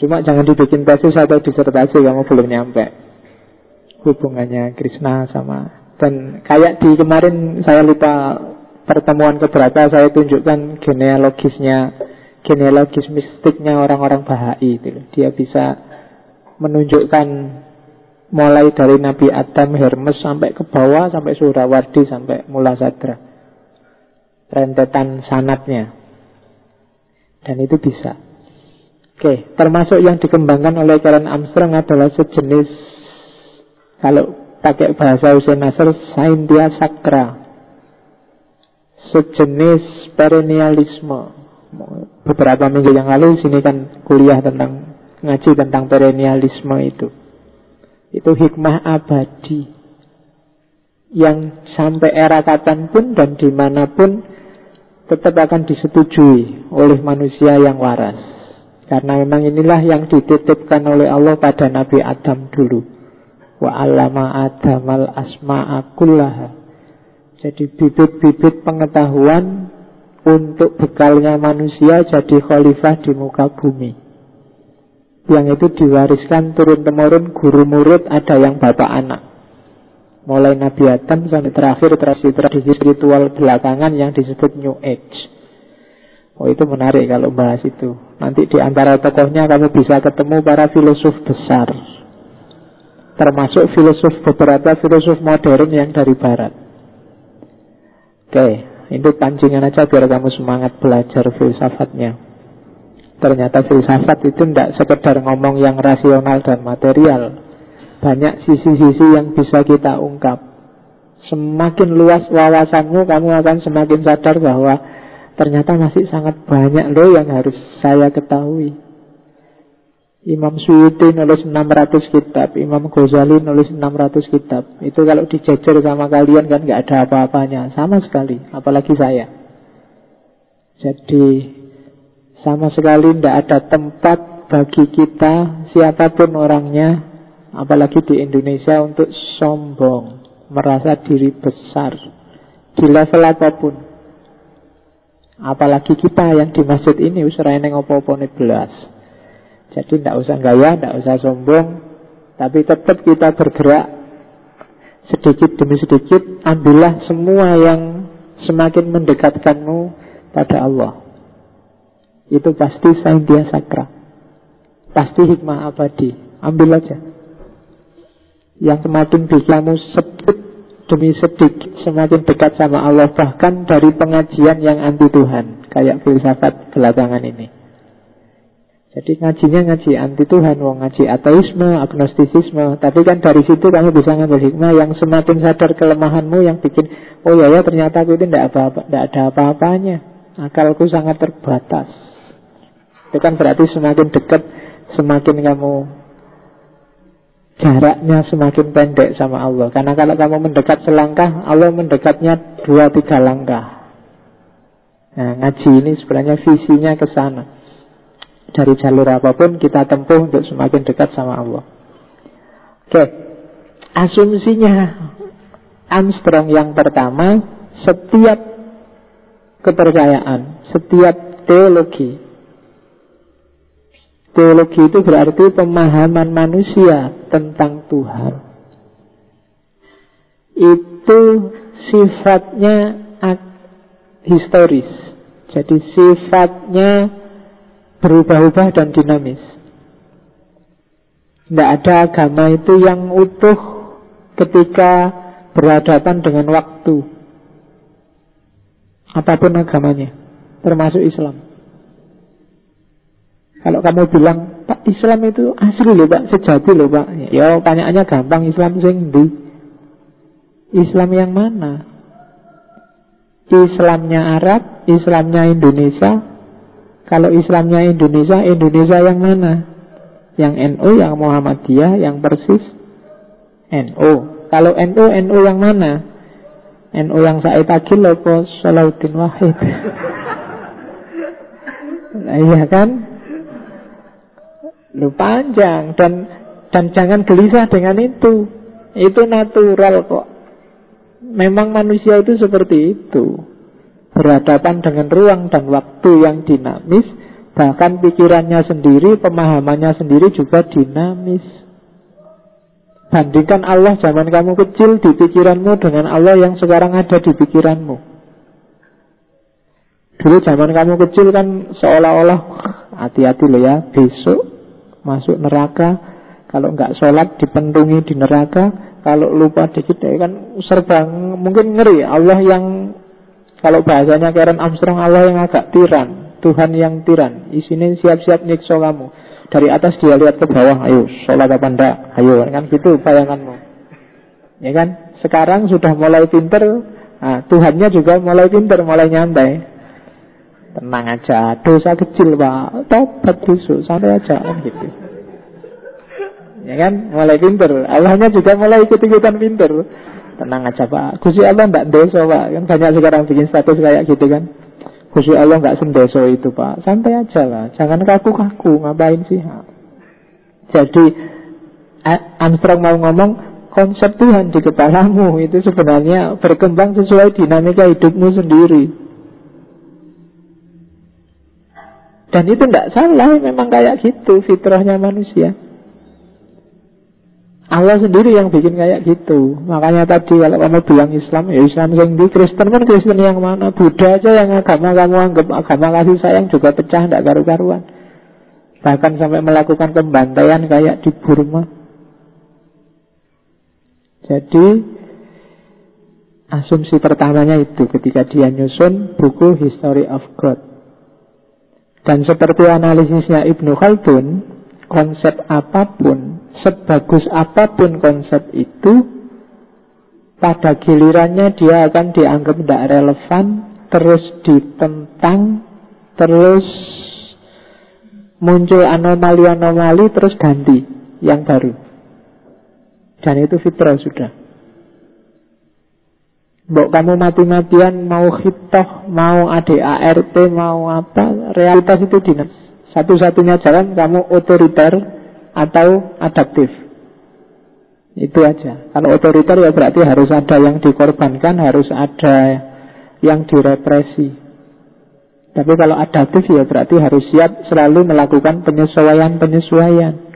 Cuma jangan dibikin tesis atau disertasi kamu belum nyampe hubungannya Krishna sama dan kayak di kemarin saya lupa pertemuan keberapa saya tunjukkan genealogisnya genealogis mistiknya orang-orang Bahai itu Dia bisa menunjukkan mulai dari Nabi Adam, Hermes sampai ke bawah sampai Surawardi sampai Mula Sadra. Rentetan sanatnya. Dan itu bisa. Oke, termasuk yang dikembangkan oleh Karen Armstrong adalah sejenis kalau pakai bahasa Hussein Nasr, Saintia Sakra. Sejenis perennialisme beberapa minggu yang lalu sini kan kuliah tentang ngaji tentang perennialisme itu. Itu hikmah abadi yang sampai era kapan pun dan di mana pun tetap akan disetujui oleh manusia yang waras. Karena memang inilah yang dititipkan oleh Allah pada Nabi Adam dulu. Wa alama adamal asma'a kullaha. Jadi bibit-bibit pengetahuan untuk bekalnya manusia jadi khalifah di muka bumi. Yang itu diwariskan turun-temurun guru murid ada yang bapak anak. Mulai Nabi Adam sampai terakhir tradisi-tradisi spiritual belakangan yang disebut New Age. Oh itu menarik kalau bahas itu. Nanti di antara tokohnya kamu bisa ketemu para filosof besar. Termasuk filosof beberapa filosof modern yang dari barat. Oke, itu pancingan aja biar kamu semangat belajar filsafatnya. Ternyata filsafat itu tidak sekedar ngomong yang rasional dan material. Banyak sisi-sisi yang bisa kita ungkap. Semakin luas wawasanmu, kamu akan semakin sadar bahwa ternyata masih sangat banyak loh yang harus saya ketahui. Imam Suyuti nulis 600 kitab, Imam Ghazali nulis 600 kitab. Itu kalau dijejer sama kalian kan nggak ada apa-apanya, sama sekali, apalagi saya. Jadi sama sekali tidak ada tempat bagi kita siapa pun orangnya, apalagi di Indonesia untuk sombong, merasa diri besar di level apa pun. Apalagi kita yang di masjid ini usrai neng opo-opo belas. Jadi tidak usah gaya, tidak usah sombong Tapi tetap kita bergerak Sedikit demi sedikit Ambillah semua yang Semakin mendekatkanmu Pada Allah Itu pasti saintia sakra Pasti hikmah abadi Ambil aja Yang semakin kamu sedikit demi sedikit Semakin dekat sama Allah Bahkan dari pengajian yang anti Tuhan Kayak filsafat belakangan ini jadi ngajinya ngaji anti Tuhan, wong ngaji ateisme, agnostisisme. Tapi kan dari situ kamu bisa ngambil hikmah yang semakin sadar kelemahanmu yang bikin, oh ya ya ternyata aku itu tidak apa-apa, tidak ada apa-apanya. Akalku sangat terbatas. Itu kan berarti semakin dekat, semakin kamu jaraknya semakin pendek sama Allah. Karena kalau kamu mendekat selangkah, Allah mendekatnya dua tiga langkah. Nah, ngaji ini sebenarnya visinya ke sana. Dari jalur apa pun kita tempuh untuk semakin dekat sama Allah. Oke, asumsinya Armstrong yang pertama, setiap kepercayaan, setiap teologi, teologi itu berarti pemahaman manusia tentang Tuhan. Itu sifatnya historis. Jadi sifatnya berubah-ubah dan dinamis. Tidak ada agama itu yang utuh ketika berhadapan dengan waktu. Apa pun agamanya, termasuk Islam. Kalau kamu bilang, Pak Islam itu asli loh Pak, sejati loh Pak. Ya tanyaannya gampang, Islam di Islam yang mana? Islamnya Arab, Islamnya Indonesia, kalau Islamnya Indonesia, Indonesia yang mana? Yang NU, yang Muhammadiyah, yang Persis? NU. Kalau NU, NU yang mana? NU yang saya tagil apa Salahuddin Wahid [LAUGHS] nah, Iya kan Lu panjang Dan dan jangan gelisah dengan itu. Itu natural kok. Memang manusia itu seperti itu. Berhadapan dengan ruang dan waktu yang dinamis Bahkan pikirannya sendiri, pemahamannya sendiri juga dinamis. Bandingkan Allah zaman kamu kecil di pikiranmu dengan Allah yang sekarang ada di pikiranmu. Dulu zaman kamu kecil kan seolah-olah hati-hati loh ya, besok masuk neraka, kalau nggak sholat dipentungi di neraka, kalau lupa dikit ya kan serba mungkin ngeri. Allah yang kalau bahasanya Karen Armstrong Allah yang agak tiran, Tuhan yang tiran. Isinya siap-siap nyiksa kamu. Dari atas dia lihat ke bawah, ayo sholat apa enggak? Ayo kan gitu bayanganmu. Ya kan? Sekarang sudah mulai pinter, nah, Tuhannya juga mulai pinter, mulai nyantai. Tenang aja, dosa kecil pak, tobat besok, santai aja kan gitu. Ya kan, mulai pinter. Allahnya juga mulai ikut-ikutan pinter. Tenang aja pak, Gusti Allah enggak dosa pak. Kan banyak sekarang bikin status kayak gitu kan. Khusus Allah nggak sendeso itu pak Santai aja lah Jangan kaku-kaku Ngapain sih Jadi Armstrong mau ngomong Konsep Tuhan di kepalamu Itu sebenarnya berkembang sesuai dinamika hidupmu sendiri Dan itu tidak salah Memang kayak gitu fitrahnya manusia Allah sendiri yang bikin kayak gitu. Makanya tadi kalau kamu bilang Islam, ya Islam di Kristen kan Kristen yang mana? Buddha aja yang agama kamu anggap agama kasih sayang juga pecah, tidak karu-karuan. Bahkan sampai melakukan pembantaian kayak di Burma. Jadi asumsi pertamanya itu ketika dia nyusun buku History of God. Dan seperti analisisnya Ibnu Khaldun, konsep apa pun sebagus apa pun konsep itu, pada gilirannya dia akan dianggap tidak relevan, terus ditentang, terus muncul anomali-anomali, terus ganti yang baru. Dan itu fitrah sudah. Mbok kamu mati-matian mau hitoh, mau ADART, mau apa, realitas itu dinas. Satu-satunya jalan kamu otoriter, atau adaptif. Itu aja. Kalau otoriter ya berarti harus ada yang dikorbankan, harus ada yang direpresi. Tapi kalau adaptif ya berarti harus siap selalu melakukan penyesuaian-penyesuaian.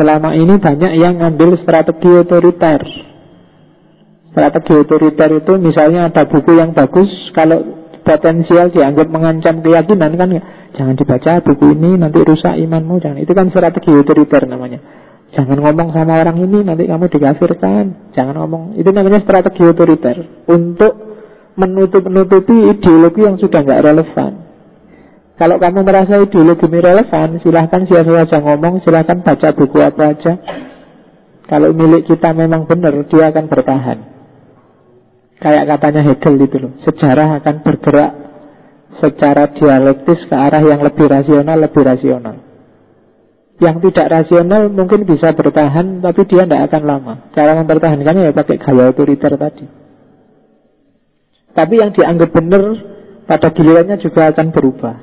Selama ini banyak yang ngambil strategi otoriter. Strategi otoriter itu misalnya ada buku yang bagus, kalau potensial dianggap mengancam keyakinan kan Jangan dibaca buku ini nanti rusak imanmu jangan. Itu kan strategi otoriter namanya. Jangan ngomong sama orang ini nanti kamu dikafirkan. Jangan ngomong. Itu namanya strategi otoriter untuk menutup-nutupi ideologi yang sudah nggak relevan. Kalau kamu merasa ideologi ini relevan, silahkan siapa saja ngomong, silahkan baca buku apa aja. Kalau milik kita memang benar, dia akan bertahan. Kayak katanya Hegel itu loh, sejarah akan bergerak secara dialektis ke arah yang lebih rasional, lebih rasional. Yang tidak rasional mungkin bisa bertahan, tapi dia tidak akan lama. Cara mempertahankannya ya pakai gaya otoriter tadi. Tapi yang dianggap benar pada gilirannya juga akan berubah.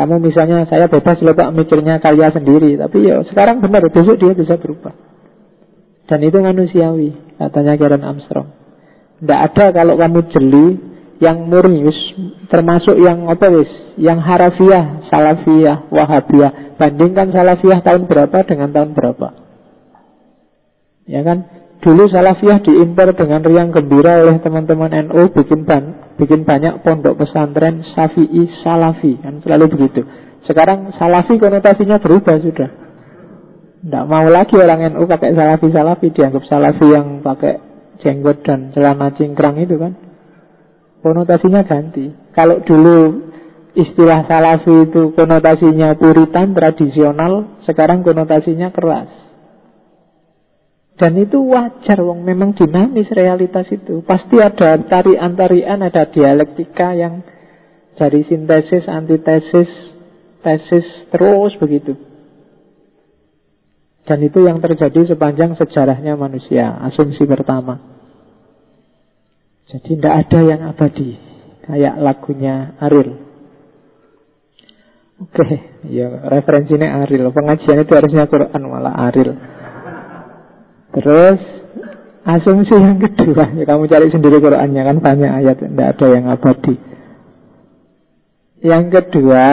Kamu misalnya saya bebas loh pak mikirnya karya sendiri, tapi ya sekarang benar besok dia bisa berubah. Dan itu manusiawi, katanya Karen Armstrong. Tidak ada kalau kamu jeli yang murni termasuk yang apa wis yang harafiah salafiyah wahabiyah bandingkan salafiyah tahun berapa dengan tahun berapa. Ya kan? Dulu salafiyah diimpor dengan riang gembira oleh teman-teman NU bikin ban, bikin banyak pondok pesantren Syafi'i Salafi kan selalu begitu. Sekarang Salafi konotasinya berubah sudah. Tidak mau lagi orang NU pakai Salafi Salafi dianggap Salafi yang pakai jenggot dan celana cingkrang itu kan konotasinya ganti. Kalau dulu istilah salafi itu konotasinya puritan, tradisional, sekarang konotasinya keras. Dan itu wajar, wong memang dinamis realitas itu. Pasti ada tarian-tarian, ada dialektika yang dari sintesis, antitesis, tesis, terus begitu. Dan itu yang terjadi sepanjang sejarahnya manusia, asumsi pertama. Jadi tidak ada yang abadi Kayak lagunya Aril Oke, okay. ya referensinya Aril Pengajian itu harusnya Quran malah Aril Terus Asumsi yang kedua ya Kamu cari sendiri Qurannya kan banyak ayat Tidak ada yang abadi Yang kedua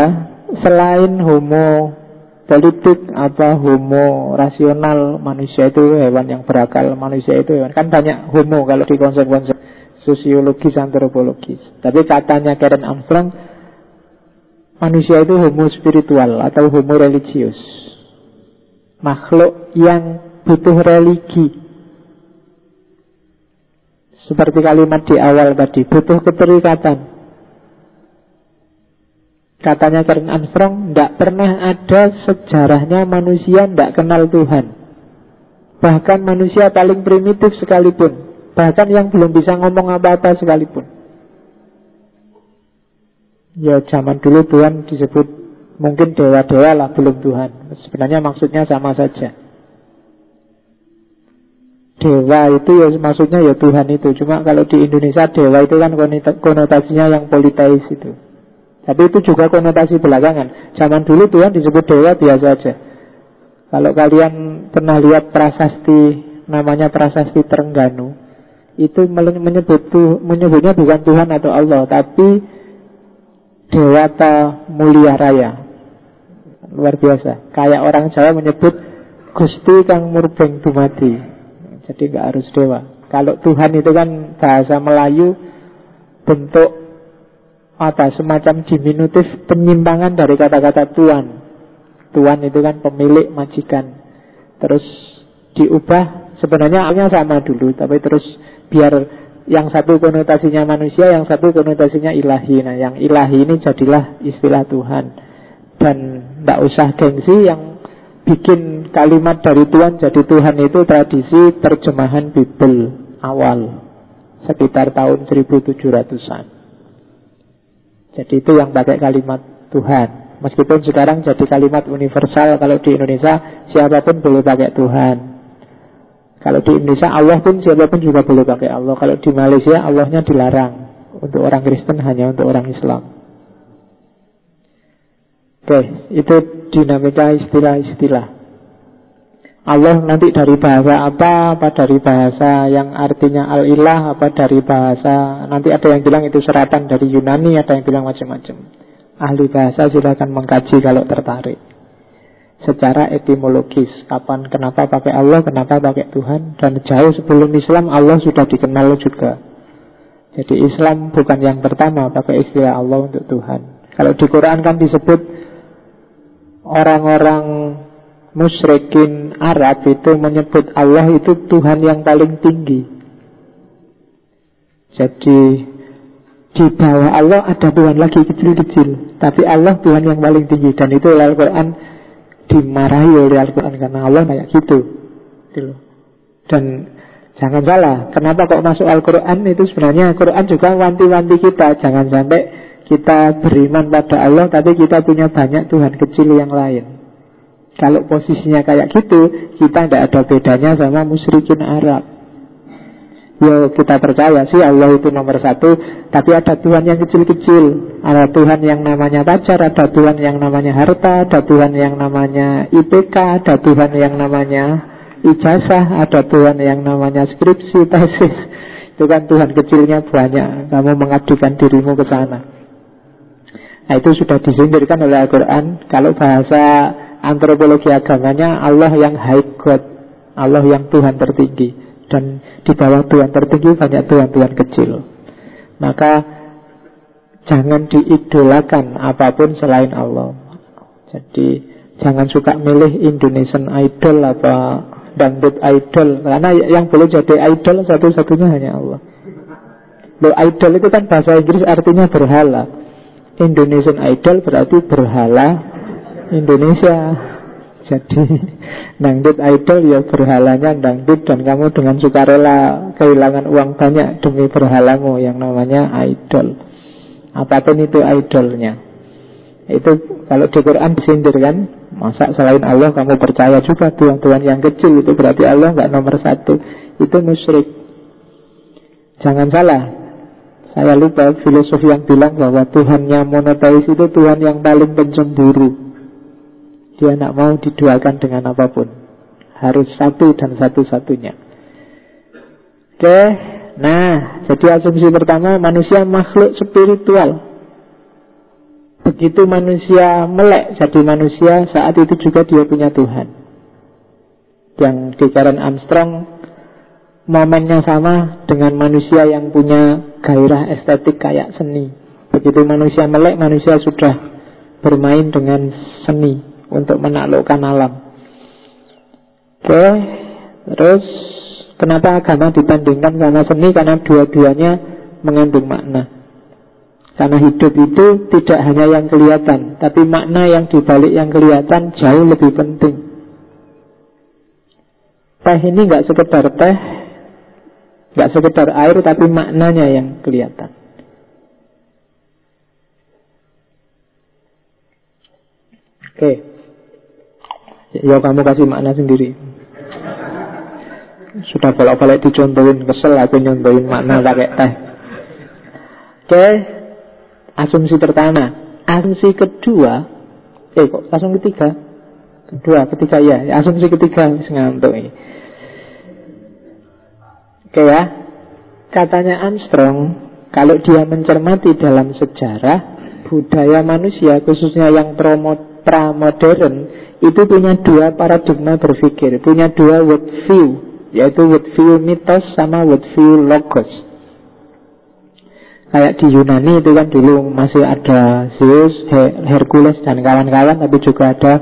Selain homo politik apa homo rasional manusia itu hewan yang berakal manusia itu hewan. Kan banyak homo kalau di konsep-konsep sosiologis antropologis. Tapi katanya Karen Armstrong manusia itu homo spiritual atau homo religius. Makhluk yang butuh religi. Seperti kalimat di awal tadi butuh keterikatan Katanya Karen Armstrong, tidak pernah ada sejarahnya manusia tidak kenal Tuhan. Bahkan manusia paling primitif sekalipun. Bahkan yang belum bisa ngomong apa-apa sekalipun. Ya zaman dulu Tuhan disebut mungkin dewa-dewa lah belum Tuhan. Sebenarnya maksudnya sama saja. Dewa itu ya maksudnya ya Tuhan itu. Cuma kalau di Indonesia dewa itu kan konotasinya yang politeis itu. Tapi itu juga konotasi belakangan. Zaman dulu Tuhan disebut dewa biasa aja. Kalau kalian pernah lihat prasasti namanya prasasti Terengganu, itu menyebut menyebutnya bukan Tuhan atau Allah, tapi Dewata Mulia Raya. Luar biasa. Kayak orang Jawa menyebut Gusti Kang Murbeng Dumadi. Jadi nggak harus dewa. Kalau Tuhan itu kan bahasa Melayu bentuk apa semacam diminutif penyimpangan dari kata-kata tuan. Tuan itu kan pemilik majikan. Terus diubah sebenarnya awalnya sama dulu, tapi terus biar yang satu konotasinya manusia, yang satu konotasinya ilahi. Nah, yang ilahi ini jadilah istilah Tuhan. Dan tidak usah gengsi yang bikin kalimat dari Tuhan jadi Tuhan itu tradisi terjemahan Bible awal sekitar tahun 1700-an. Jadi itu yang pakai kalimat Tuhan. Meskipun sekarang jadi kalimat universal kalau di Indonesia siapa pun boleh pakai Tuhan. Kalau di Indonesia Allah pun siapa pun juga boleh pakai Allah. Kalau di Malaysia Allahnya dilarang. Untuk orang Kristen hanya untuk orang Islam. Oke, itu dinamika istilah-istilah. Allah nanti dari bahasa apa, apa dari bahasa yang artinya al-ilah, apa dari bahasa, nanti ada yang bilang itu seratan dari Yunani, ada yang bilang macam-macam. Ahli bahasa silakan mengkaji kalau tertarik. Secara etimologis, kapan, kenapa pakai Allah, kenapa pakai Tuhan, dan jauh sebelum Islam Allah sudah dikenal juga. Jadi Islam bukan yang pertama pakai istilah Allah untuk Tuhan. Kalau di Quran kan disebut orang-orang musyrikin Arab itu menyebut Allah itu Tuhan yang paling tinggi. Jadi di bawah Allah ada Tuhan lagi kecil-kecil, tapi Allah Tuhan yang paling tinggi dan itu Al-Quran dimarahi oleh Al-Quran karena Allah kayak gitu. gitu. Dan jangan salah, kenapa kok masuk Al-Quran itu sebenarnya Al-Quran juga wanti-wanti kita, jangan sampai kita beriman pada Allah tapi kita punya banyak Tuhan kecil yang lain. Kalau posisinya kayak gitu, kita tidak ada bedanya sama musyrikin Arab. Yo kita percaya sih Allah itu nomor satu Tapi ada Tuhan yang kecil-kecil. Ada Tuhan yang namanya pacar Ada Tuhan yang namanya harta Ada Tuhan yang namanya IPK Ada Tuhan yang namanya ijazah Ada Tuhan yang namanya skripsi, [LAUGHS] tesis Itu kan Tuhan kecilnya banyak. Kamu mengabdikan dirimu ke sana. Nah itu sudah disindirkan oleh Al-Quran. Kalau bahasa antropologi agamanya Allah yang high God, Allah yang Tuhan tertinggi dan di bawah Tuhan tertinggi banyak Tuhan-Tuhan kecil. Maka jangan diidolakan apa pun selain Allah. Jadi jangan suka milih Indonesian Idol apa dangdut idol karena yang boleh jadi idol satu-satunya hanya Allah. Lo idol itu kan bahasa Inggris artinya berhala. Indonesian Idol berarti berhala Indonesia jadi dangdut idol ya berhalanya dangdut dan kamu dengan sukarela kehilangan uang banyak demi berhalamu yang namanya idol. Apa pun itu idolnya. Itu kalau di Quran disindir kan, masa selain Allah kamu percaya juga Tuhan-Tuhan yang kecil itu berarti Allah nggak nomor satu. Itu musyrik. Jangan salah, Saya lupa filosofi yang bilang bahwa Tuhannya monoteis itu Tuhan yang paling pencemburu. Dia tidak mau diduakan dengan apa pun. Harus satu dan satu-satunya. Oke, nah jadi asumsi pertama manusia makhluk spiritual. Begitu manusia melek jadi manusia, saat itu juga dia punya Tuhan. Yang di Karen Armstrong momennya sama dengan manusia yang punya gairah estetik kayak seni. Begitu manusia melek, manusia sudah bermain dengan seni untuk menaklukkan alam. Oke, terus kenapa agama dibandingkan sama seni? Karena dua-duanya mengandung makna. Karena hidup itu tidak hanya yang kelihatan, tapi makna yang dibalik yang kelihatan jauh lebih penting. Teh ini nggak sekedar teh, Gak sekedar air tapi maknanya yang kelihatan Oke Ya kamu kasih makna sendiri. Sudah bolak-balik dicontohin Kesel aku nyontohin makna pakai teh. Oke Asumsi pertama. Asumsi kedua Eh kok asumsi ketiga? Kedua, ketiga ya Asumsi ketiga Ngantuk ini. Oke ya. Katanya Armstrong Kalau dia mencermati dalam sejarah Budaya manusia Khususnya yang pramodern Itu punya dua paradigma berpikir Punya dua worldview Yaitu worldview mitos sama worldview logos Kayak di Yunani itu kan dulu masih ada Zeus, Hercules dan kawan-kawan Tapi juga ada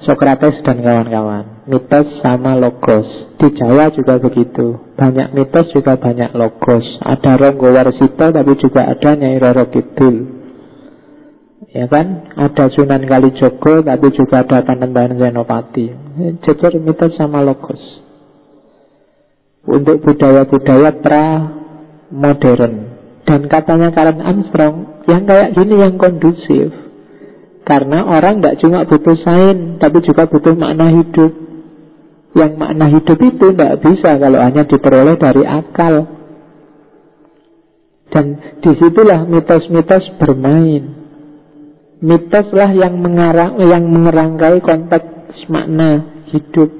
Socrates dan kawan-kawan mitos sama logos. Di Jawa juga begitu. Banyak mitos juga banyak logos. Ada Ronggo Warsito tapi juga ada Nyai Roro Kidul. Ya kan? Ada Sunan Kalijogo tapi juga ada Panembahan Senopati. Jejer mitos sama logos. Untuk budaya-budaya pra modern. Dan katanya Karen Armstrong, yang kayak gini yang kondusif. Karena orang tidak cuma butuh sain, tapi juga butuh makna hidup. Yang makna hidup itu tidak bisa kalau hanya diperoleh dari akal. Dan di situlah mitos-mitos bermain. Mitoslah yang mengarang, yang mengerangkai konteks makna hidup.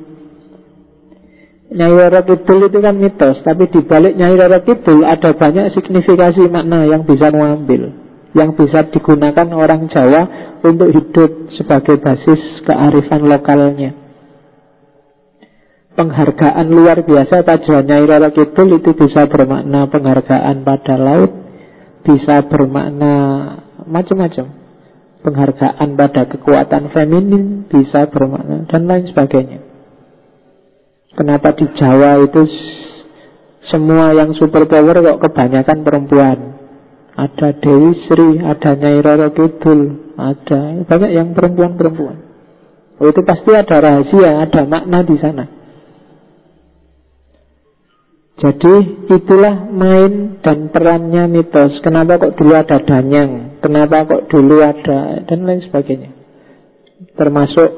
Nyai Roro Kidul itu kan mitos, tapi di balik Nyai Roro Kidul ada banyak signifikasi makna yang bisa mengambil, yang bisa digunakan orang Jawa untuk hidup sebagai basis kearifan lokalnya penghargaan luar biasa tajuannya Irara Kidul itu bisa bermakna penghargaan pada laut, bisa bermakna macam-macam. Penghargaan pada kekuatan feminin bisa bermakna dan lain sebagainya. Kenapa di Jawa itu semua yang super power kok kebanyakan perempuan? Ada Dewi Sri, ada Nyai Roro Kidul, ada banyak yang perempuan-perempuan. Oh, itu pasti ada rahasia, ada makna di sana. Jadi itulah main dan perannya mitos. Kenapa kok dulu ada danyang? Kenapa kok dulu ada dan lain sebagainya. Termasuk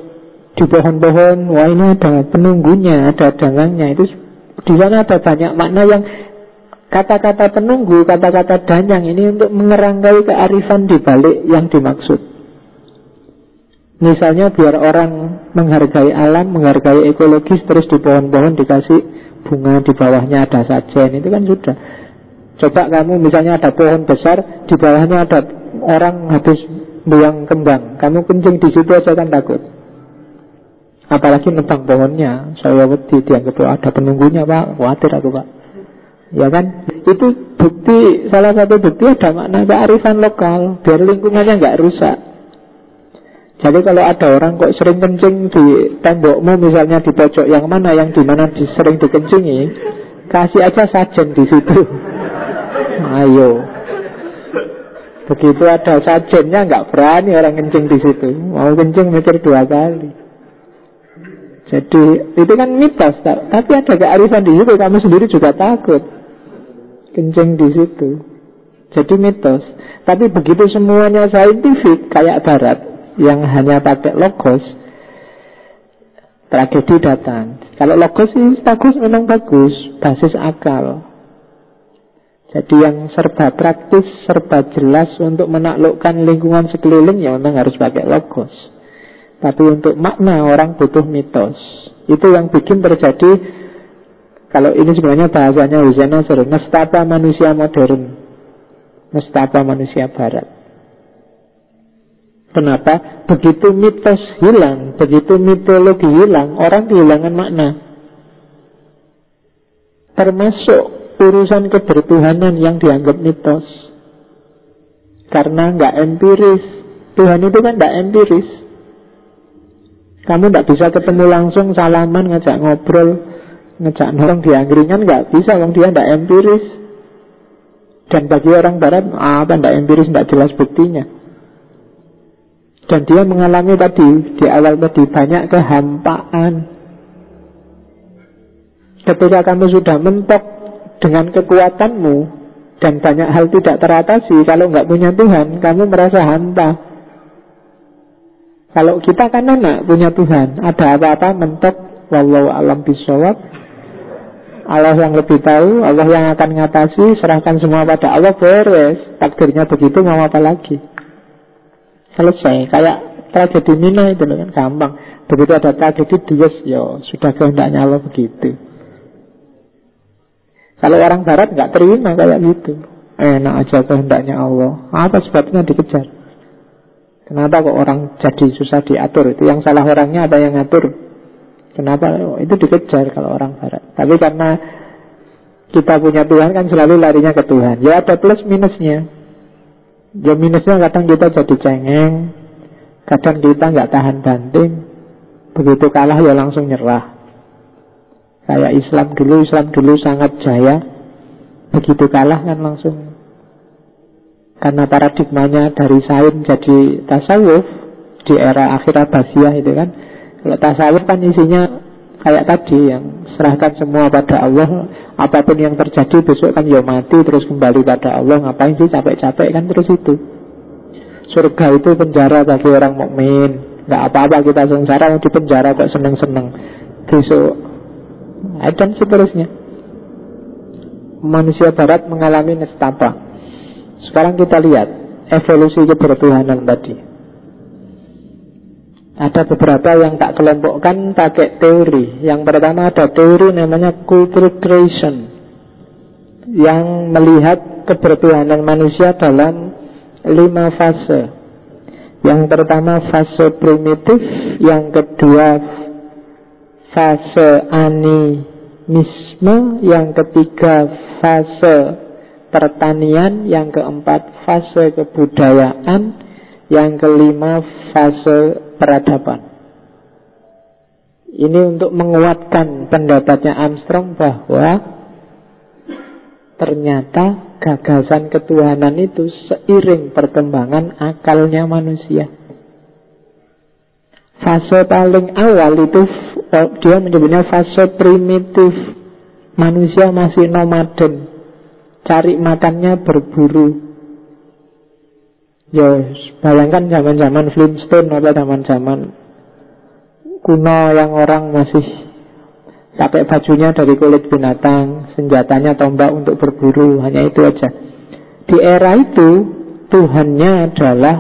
di pohon-pohon, wah ini ada penunggunya, ada danyangnya. Itu di sana ada banyak makna yang kata-kata penunggu, kata-kata danyang ini untuk mengerangkai kearifan di balik yang dimaksud. Misalnya biar orang menghargai alam, menghargai ekologis, terus di pohon-pohon dikasih bunga di bawahnya ada sajen itu kan sudah. Coba kamu misalnya ada pohon besar di bawahnya ada orang habis buang kembang. Kamu kencing di situ aja kan takut. Apalagi nebang pohonnya saya wedi dianggap ada penunggunya pak. Khawatir aku pak. Ya kan? Itu bukti salah satu bukti ada makna kearifan lokal. Biar lingkungannya nggak rusak jadi kalau ada orang kok sering kencing di tembokmu misalnya di pojok yang mana yang di mana di, sering dikencingi, kasih aja sajen di situ. [LAUGHS] Ayo. Begitu ada sajennya nggak berani orang kencing di situ. Mau kencing mikir dua kali. Jadi itu kan mitos, tapi ada kearifan di situ. Kamu sendiri juga takut kencing di situ. Jadi mitos. Tapi begitu semuanya saintifik kayak Barat, yang hanya pakai logos tragedi datang. Kalau logos sih bagus memang bagus, basis akal. Jadi yang serba praktis, serba jelas untuk menaklukkan lingkungan sekeliling ya memang harus pakai logos. Tapi untuk makna orang butuh mitos. Itu yang bikin terjadi kalau ini sebenarnya bahasanya Hussein Nasr, nestapa manusia modern, nestapa manusia barat. Kenapa? Begitu mitos hilang, begitu mitologi hilang, orang kehilangan makna. Termasuk urusan kebertuhanan yang dianggap mitos. Karena nggak empiris. Tuhan itu kan nggak empiris. Kamu nggak bisa ketemu langsung salaman ngajak ngobrol, ngejak orang di angkringan nggak bisa, wong dia nggak empiris. Dan bagi orang Barat apa nggak empiris, nggak jelas buktinya. Dan dia mengalami tadi Di awal tadi banyak kehampaan Ketika kamu sudah mentok Dengan kekuatanmu Dan banyak hal tidak teratasi Kalau nggak punya Tuhan Kamu merasa hampa Kalau kita kan anak punya Tuhan Ada apa-apa mentok Wallahu alam bisawab Allah yang lebih tahu, Allah yang akan ngatasi, serahkan semua pada Allah, beres. Takdirnya begitu, mau apa lagi? Selesai. Kayak tragedi Mina itu kan gampang. Begitu ada tragedi dia ya sudah kehendaknya Allah begitu. Kalau orang Barat nggak terima kayak gitu. Enak aja kehendaknya Allah. Apa sebabnya dikejar? Kenapa kok orang jadi susah diatur? Itu yang salah orangnya ada yang ngatur. Kenapa oh, itu dikejar kalau orang Barat? Tapi karena kita punya Tuhan kan selalu larinya ke Tuhan. Ya ada plus minusnya Ya minusnya kadang kita jadi cengeng Kadang kita nggak tahan banting. Begitu kalah ya langsung nyerah. Kayak Islam dulu Islam dulu sangat jaya. Begitu kalah kan langsung. Karena paradigmanya dari sain jadi tasawuf Di era akhir Abbasiyah itu kan. Kalau tasawuf kan isinya kayak tadi yang serahkan semua pada Allah. Apa pun yang terjadi besok kan ya mati terus kembali pada Allah. Ngapain sih capek-capek kan terus itu? Surga itu penjara bagi orang mukmin. Nggak apa-apa kita sengsara di penjara kok seneng-seneng. Besok dan seterusnya. Manusia barat mengalami nestapa. Sekarang kita lihat evolusi kebertuhanan tadi ada beberapa yang tak kelompokkan pakai teori. Yang pertama ada teori namanya cultural creation yang melihat kebertuhanan manusia dalam lima fase. Yang pertama fase primitif, yang kedua fase animisme, yang ketiga fase pertanian, yang keempat fase kebudayaan, yang kelima fase peradaban. Ini untuk menguatkan pendapatnya Armstrong bahwa ternyata gagasan ketuhanan itu seiring perkembangan akalnya manusia. Fase paling awal itu oh, dia menyebutnya fase primitif. Manusia masih nomaden. Cari makannya berburu. Ya, bayangkan zaman-zaman Flintstone atau zaman-zaman kuno yang orang masih pakai bajunya dari kulit binatang, senjatanya tombak untuk berburu, hanya itu aja. Di era itu Tuhannya adalah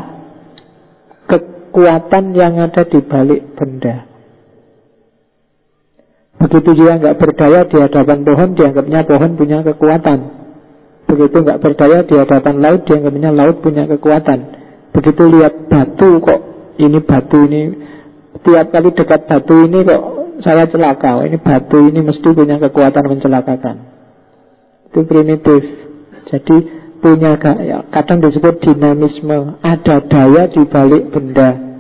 kekuatan yang ada di balik benda. Begitu dia nggak berdaya di hadapan pohon, dianggapnya pohon punya kekuatan. Begitu nggak berdaya di hadapan laut, dia nggaknya laut punya kekuatan. Begitu lihat batu kok ini batu ini tiap kali dekat batu ini kok saya celaka. Oh, ini batu ini mesti punya kekuatan mencelakakan. Itu primitif. Jadi punya ya, kadang disebut dinamisme, ada daya di balik benda.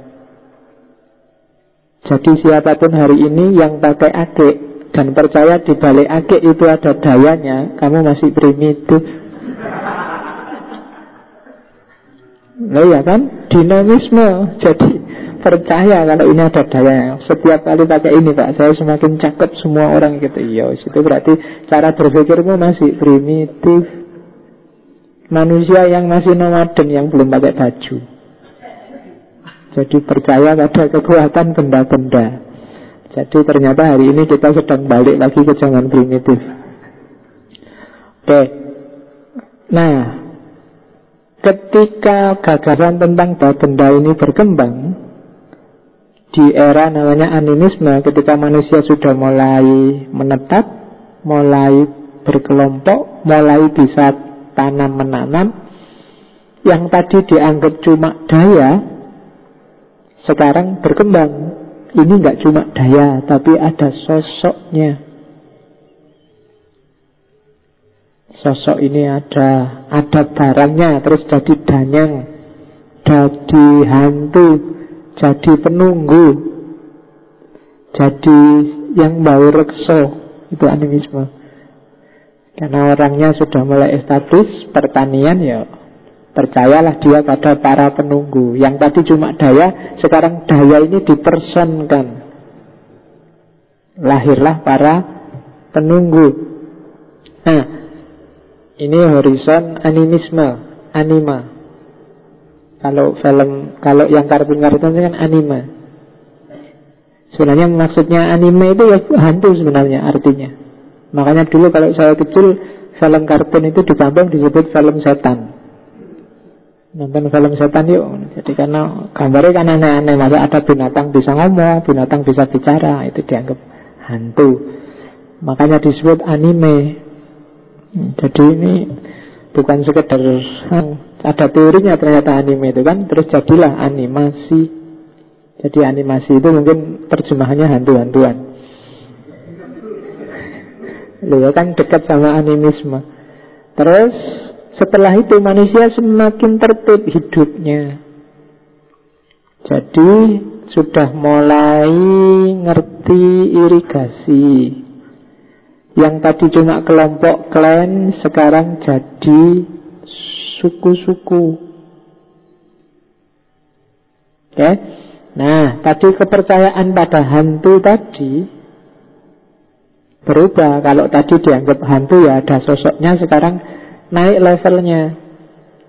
Jadi siapa pun hari ini yang pakai akik dan percaya di balik akik itu ada dayanya, kamu masih primitif. Nah ya kan? Dinamisme. Jadi percaya kalau ini ada daya. Setiap kali pakai ini pak Saya semakin cakep semua orang gitu. Iya itu berarti cara berpikirmu masih primitif. Manusia yang masih nomaden Yang belum pakai baju. Jadi percaya pada kekuatan benda-benda Jadi ternyata hari ini kita sedang balik lagi ke zaman primitif Oke Nah, ketika gagasan tentang benda ini berkembang di era namanya animisme, ketika manusia sudah mulai menetap, mulai berkelompok, mulai bisa tanam menanam, yang tadi dianggap cuma daya, sekarang berkembang. Ini nggak cuma daya, tapi ada sosoknya. Sosok ini ada, ada barangnya, terus jadi danyang, jadi hantu, jadi penunggu, jadi yang bau rekso, itu animisme. Karena orangnya sudah mulai establish pertanian ya Percayalah dia pada para penunggu. Yang tadi cuma daya Sekarang daya ini dipersonkan Lahirlah para penunggu. Nah Ini horizon animisme Anima. Kalau film Kalau yang kartun-kartun kan anime. Sebenarnya maksudnya anime itu ya hantu sebenarnya artinya. Makanya dulu kalau saya kecil Film kartun itu di disebut film setan Nonton film setan yuk. Jadi karena gambarnya kan aneh-aneh. Masa ada binatang bisa ngomong Binatang bisa bicara Itu dianggap hantu. Makanya disebut anime. Jadi ini Bukan sekedar Ada teorinya ternyata anime itu kan. Terus jadilah animasi. Jadi animasi itu mungkin Terjemahannya hantu-hantuan. Beliau kan dekat sama animisme. Terus setelah itu manusia semakin tertib hidupnya. Jadi sudah mulai ngerti irigasi. Yang tadi cuma kelompok klan sekarang jadi suku-suku. Oke. Okay? Nah, tadi kepercayaan pada hantu tadi berubah. Kalau tadi dianggap hantu ya ada sosoknya, sekarang naik levelnya.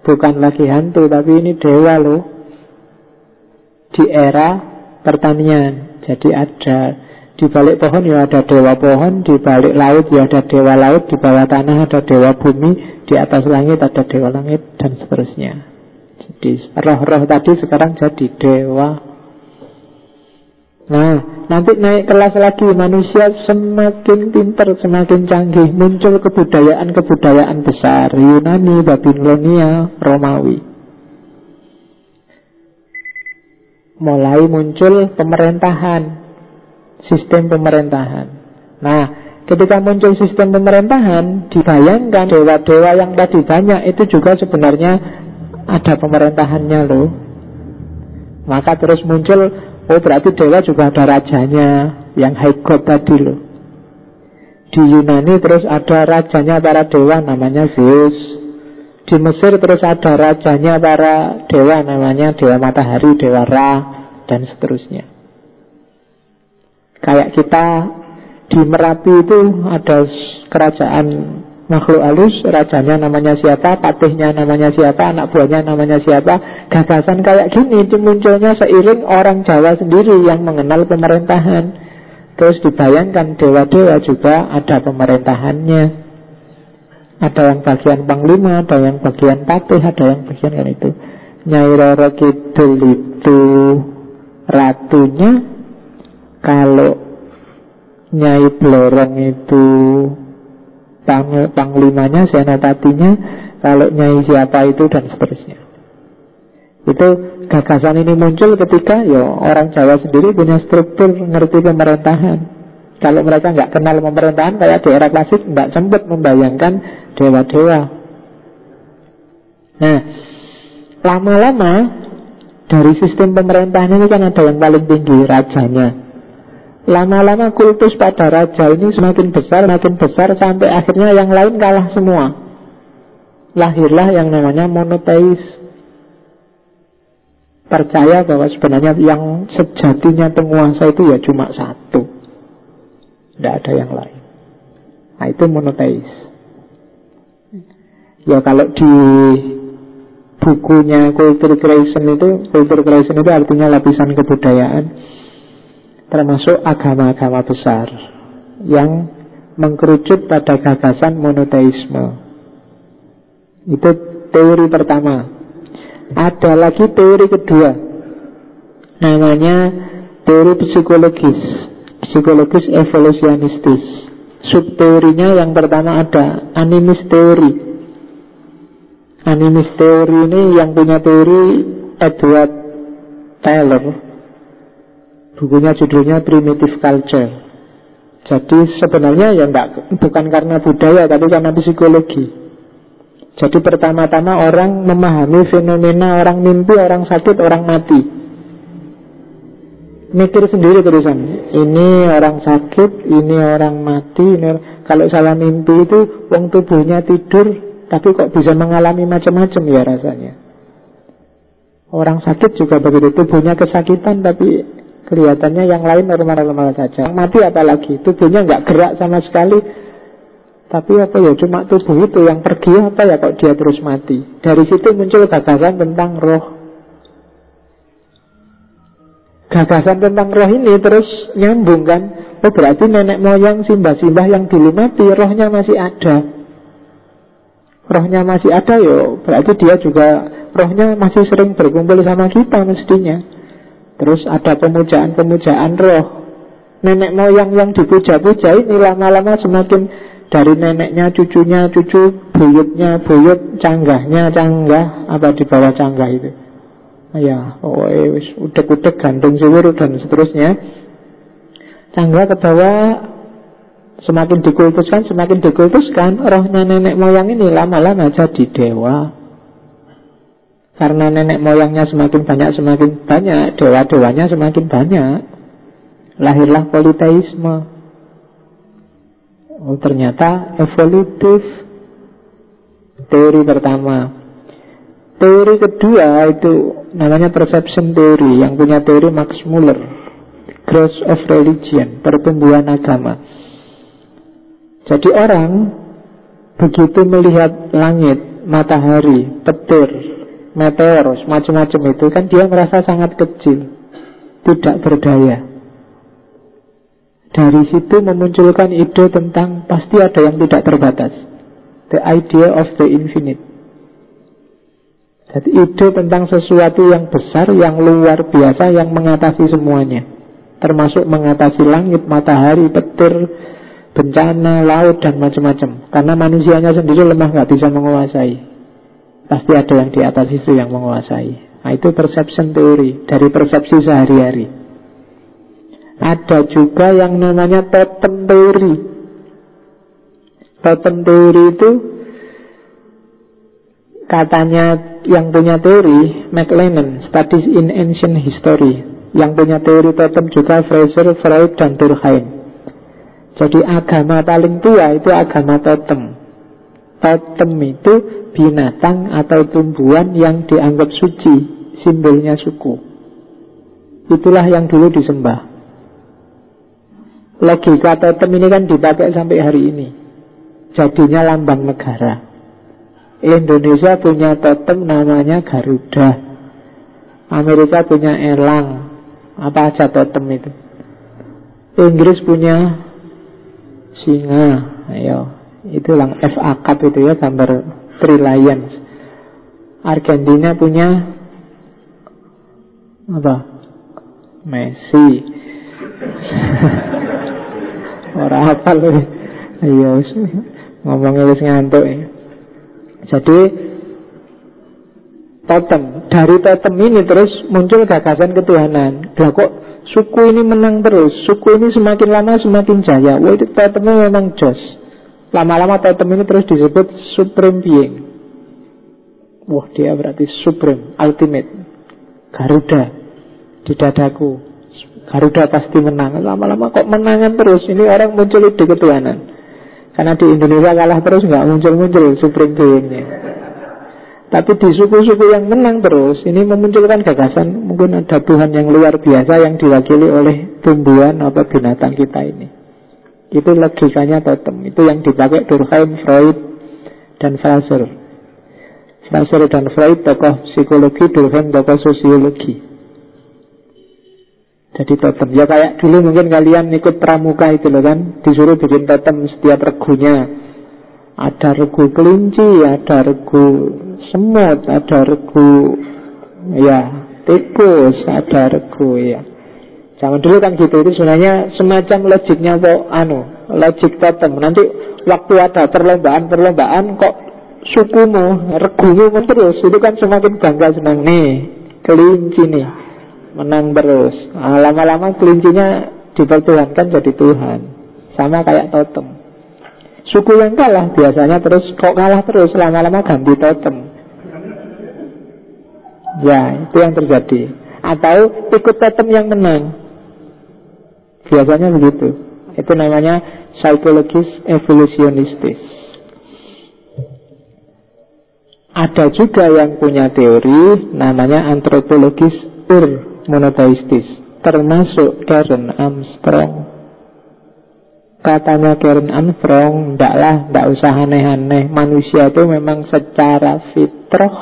Bukan lagi hantu, tapi ini dewa loh. Di era pertanian. Jadi ada di balik pohon ya ada dewa pohon, di balik laut ya ada dewa laut, di bawah tanah ada dewa bumi, di atas langit ada dewa langit, dan seterusnya. Jadi roh-roh tadi sekarang jadi dewa Nah, nanti naik kelas lagi manusia semakin pintar, semakin canggih, muncul kebudayaan-kebudayaan besar, Yunani, Babilonia, Romawi. Mulai muncul pemerintahan, sistem pemerintahan. Nah, ketika muncul sistem pemerintahan, dibayangkan dewa-dewa yang tadi banyak itu juga sebenarnya ada pemerintahannya loh. Maka terus muncul Oh berarti dewa juga ada rajanya Yang high god tadi loh. Di Yunani terus ada rajanya para dewa namanya Zeus. Di Mesir terus ada rajanya para dewa namanya Dewa Matahari, Dewa Ra Dan seterusnya. Kayak kita di Merapi itu ada kerajaan makhluk halus, rajanya namanya siapa, patihnya namanya siapa, anak buahnya namanya siapa. Gagasan kayak gini itu munculnya seiring orang Jawa sendiri yang mengenal pemerintahan. Terus dibayangkan dewa-dewa juga ada pemerintahannya. Ada yang bagian panglima, ada yang bagian patih, ada yang bagian kan itu. Nyai Roro Kidul itu ratunya, kalau Nyai Blorong itu panglimanya, senopatinya, kalau nyai siapa itu dan seterusnya. Itu gagasan ini muncul ketika ya orang Jawa sendiri punya struktur ngerti pemerintahan. Kalau mereka nggak kenal pemerintahan kayak di era klasik nggak sempat membayangkan dewa-dewa. Nah, lama-lama dari sistem pemerintahan ini kan ada yang paling tinggi rajanya. Lama-lama kultus pada raja ini semakin besar, semakin besar sampai akhirnya yang lain kalah semua. Lahirlah yang namanya monoteis. Percaya bahwa sebenarnya yang sejatinya penguasa itu ya cuma satu. Tidak ada yang lain. Nah itu monoteis. Ya kalau di bukunya Culture Creation itu, Culture Creation itu artinya lapisan kebudayaan termasuk agama-agama besar yang mengkerucut pada gagasan monoteisme. Itu teori pertama. Ada lagi teori kedua. Namanya teori psikologis. Psikologis evolusionistis. Subteorinya yang pertama ada animis teori. Animis teori ini yang punya teori Edward Taylor. Bukunya judulnya Primitive Culture. Jadi sebenarnya ya enggak, bukan karena budaya tapi karena psikologi. Jadi pertama-tama orang memahami fenomena orang mimpi, orang sakit, orang mati. Mikir sendiri terusan. Ini orang sakit, ini orang mati. Ini orang... Kalau salah mimpi itu, wong tubuhnya tidur, tapi kok bisa mengalami macam-macam ya rasanya. Orang sakit juga begitu, tubuhnya kesakitan, tapi kelihatannya yang lain normal-normal saja. Mati apalagi, tubuhnya nggak gerak sama sekali, tapi apa ya cuma tubuh itu yang pergi apa ya kok dia terus mati. Dari situ muncul gagasan tentang roh. Gagasan tentang roh ini terus nyambung kan. Oh berarti nenek moyang simbah-simbah yang dulu mati rohnya masih ada. Rohnya masih ada yo, berarti dia juga rohnya masih sering berkumpul sama kita mestinya. Terus ada pemujaan-pemujaan roh. Nenek moyang yang dipuja-puja ini lama-lama semakin dari neneknya, cucunya, cucu, buyutnya, buyut, canggahnya, canggah, apa di bawah canggah itu. Ya, oh, wis udek-udek gantung siwur dan seterusnya. Canggah ke bawah semakin dikultuskan, semakin dikultuskan, rohnya nenek moyang ini lama-lama jadi dewa. Karena nenek moyangnya semakin banyak, semakin banyak, dewa-dewanya semakin banyak. Lahirlah politeisme. Oh, ternyata evolutif teori pertama. Teori kedua itu namanya perception theory yang punya teori Max Muller. Growth of religion, pertumbuhan agama. Jadi orang begitu melihat langit, matahari, petir, meteor, macam-macam itu kan dia merasa sangat kecil, tidak berdaya. Dari situ memunculkan ide tentang pasti ada yang tidak terbatas. The idea of the infinite. Jadi ide tentang sesuatu yang besar, yang luar biasa, yang mengatasi semuanya. Termasuk mengatasi langit, matahari, petir, bencana, laut, dan macam-macam. Karena manusianya sendiri lemah, nggak bisa menguasai. Pasti ada yang di atas itu yang menguasai. Nah itu perception theory, dari persepsi sehari-hari. Ada juga yang namanya totem teori. Totem teori itu katanya yang punya teori McLennan, Studies in Ancient History. Yang punya teori totem juga Fraser, Freud, dan Durkheim. Jadi agama paling tua itu agama totem. Totem itu binatang atau tumbuhan yang dianggap suci, simbolnya suku. Itulah yang dulu disembah. Logika totem ini kan dipakai sampai hari ini. Jadinya lambang negara. Indonesia punya totem namanya Garuda. Amerika punya elang. Apa aja totem itu. Inggris punya singa. Ayo, itu lang FA Cup itu ya gambar Three Lions. Argentina punya apa? Messi. [LAUGHS] Orang apa loh Iya Ngomongnya wis ngantuk ya. Jadi Totem Dari totem ini terus muncul gagasan ketuhanan Lah kok suku ini menang terus Suku ini semakin lama semakin jaya Wah itu totemnya memang jos Lama-lama totem ini terus disebut Supreme Being. Wah dia berarti Supreme Ultimate. Garuda Di dadaku. Garuda pasti menang. Lama-lama kok menangan terus. Ini orang muncul ide ketuhanan. Karena di Indonesia kalah terus nggak muncul-muncul Supreme Beingnya. Tapi di suku-suku yang menang terus Ini memunculkan gagasan. Mungkin ada Tuhan yang luar biasa Yang diwakili oleh tumbuhan atau binatang kita ini Itu logikanya totem Itu yang dipakai Durkheim, Freud, dan Fraser. Fraser dan Freud tokoh psikologi Durkheim tokoh sosiologi. Jadi totem. Ya kayak dulu mungkin kalian ikut pramuka itu loh kan. Disuruh bikin totem setiap regunya. Ada regu kelinci, ada regu semut, ada regu ya tikus, ada regu ya. Zaman dulu kan gitu itu sebenarnya semacam logiknya kok anu, logik totem. Nanti waktu ada perlombaan-perlombaan kok sukumu, regumu terus itu kan semakin bangga senang nih kelinci nih menang terus. Nah, lama-lama kelincinya dipertuhankan jadi Tuhan. Sama kayak totem. Suku yang kalah biasanya terus kok kalah terus lama-lama ganti totem. Ya, itu yang terjadi. Atau ikut totem yang menang. Biasanya begitu. Itu namanya psikologis evolusionistis. Ada juga yang punya teori namanya antropologis ur monoteistis, termasuk Karen Armstrong. Katanya Karen Armstrong, ndaklah, ndak usah aneh-aneh. Manusia itu memang secara fitrah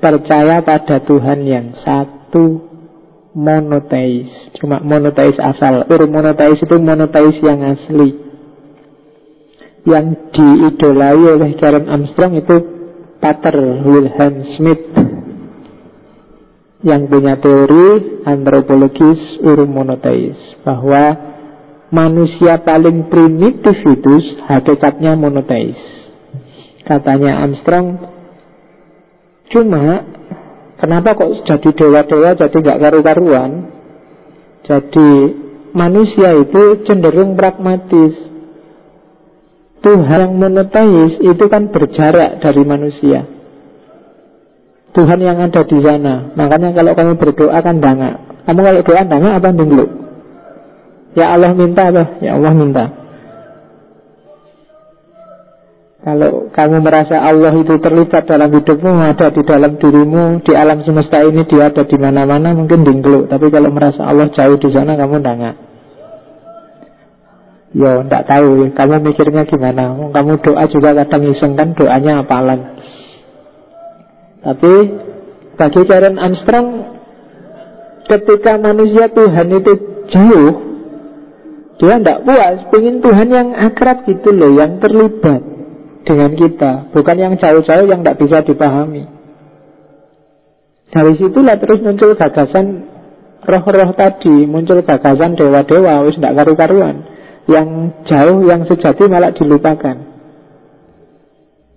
percaya pada Tuhan yang satu monoteis. Cuma monoteis asal. Ur monoteis itu monoteis yang asli. Yang diidolai oleh Karen Armstrong itu Pater Wilhelm Smith yang punya teori antropologis ur monoteis bahwa manusia paling primitif itu hakikatnya monoteis. Katanya Armstrong, cuma kenapa kok jadi dewa-dewa jadi nggak karu-karuan? Jadi manusia itu cenderung pragmatis. Tuhan yang monoteis itu kan berjarak dari manusia. Tuhan yang ada di sana. Makanya kalau kamu berdoa kan dangak. Kamu kalau doa dangak apa dulu? Ya Allah minta apa? Ya Allah minta. Kalau kamu merasa Allah itu terlibat dalam hidupmu, ada di dalam dirimu, di alam semesta ini dia ada di mana-mana, mungkin dingkluk. Tapi kalau merasa Allah jauh di sana, kamu nggak. Yo, ndak tahu. Kamu mikirnya gimana? Kamu doa juga kadang iseng kan doanya apalan. Tapi bagi Karen Armstrong, ketika manusia Tuhan itu jauh, dia tidak puas, ingin Tuhan yang akrab gitu loh, yang terlibat dengan kita, bukan yang jauh-jauh yang tidak bisa dipahami. Dari situlah terus muncul gagasan roh-roh tadi, muncul gagasan dewa-dewa, wis tidak karu-karuan. Yang jauh, yang sejati malah dilupakan.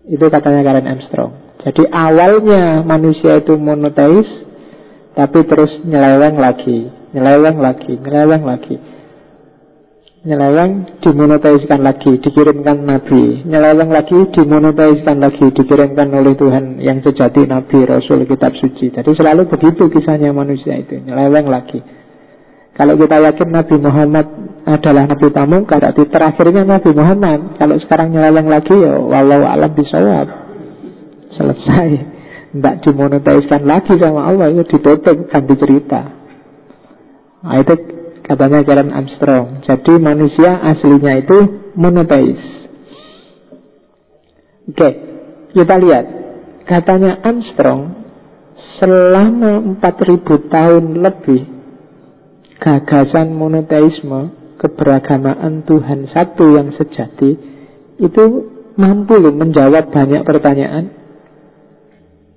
Itu katanya Karen Armstrong. Jadi awalnya manusia itu monoteis, tapi terus nyeleweng lagi, nyeleweng lagi, nyeleweng lagi. Nyeleweng dimonoteiskan lagi, dikirimkan Nabi. Nyeleweng lagi, dimonoteiskan lagi Dikirimkan oleh Tuhan yang sejati Nabi, Rasul, Kitab Suci. Jadi selalu begitu kisahnya manusia itu Nyeleweng lagi. Kalau kita yakin Nabi Muhammad adalah Nabi tamu Berarti terakhirnya Nabi Muhammad. Kalau sekarang nyeleweng lagi ya Walau alam bisawab. Selesai. Tidak dimonoteiskan lagi sama Allah Itu ditutup, ganti cerita. Nah itu Katanya Karen Armstrong. Jadi manusia aslinya itu monoteis. Oke Kita lihat. Katanya Armstrong Selama 4000 tahun lebih Gagasan monoteisme Keberagamaan Tuhan satu yang sejati Itu mampu loh menjawab banyak pertanyaan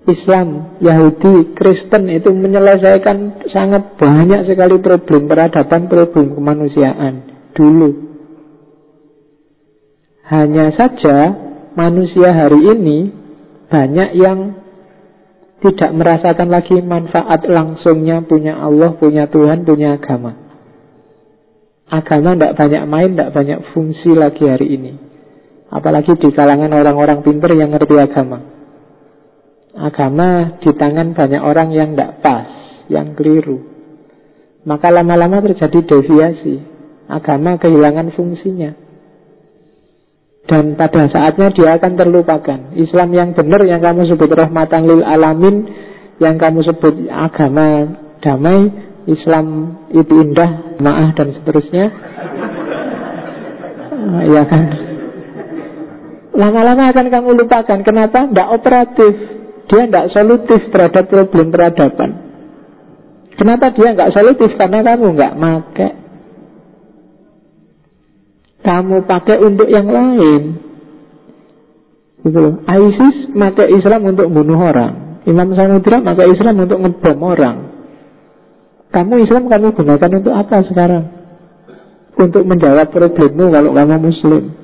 Islam, Yahudi, Kristen itu menyelesaikan sangat banyak sekali problem peradaban, problem kemanusiaan dulu. Hanya saja manusia hari ini banyak yang tidak merasakan lagi manfaat langsungnya punya Allah, punya Tuhan, punya agama. Agama tidak banyak main, tidak banyak fungsi lagi hari ini. Apalagi di kalangan orang-orang pintar yang ngerti agama agama di tangan banyak orang yang tidak pas, yang keliru. Maka lama-lama terjadi deviasi. Agama kehilangan fungsinya. Dan pada saatnya dia akan terlupakan. Islam yang benar yang kamu sebut rahmatan lil alamin, yang kamu sebut agama damai, Islam itu indah, maaf dan seterusnya. ya kan? Lama-lama akan kamu lupakan. Kenapa? Tidak operatif. Dia tidak solutif terhadap problem peradaban. Kenapa dia nggak solutif? Karena kamu nggak make. Kamu pakai untuk yang lain. Gitu loh. ISIS pakai Islam untuk bunuh orang. Imam Samudra pakai Islam untuk ngebom orang. Kamu Islam kamu gunakan untuk apa sekarang? Untuk menjawab problemmu kalau kamu Muslim.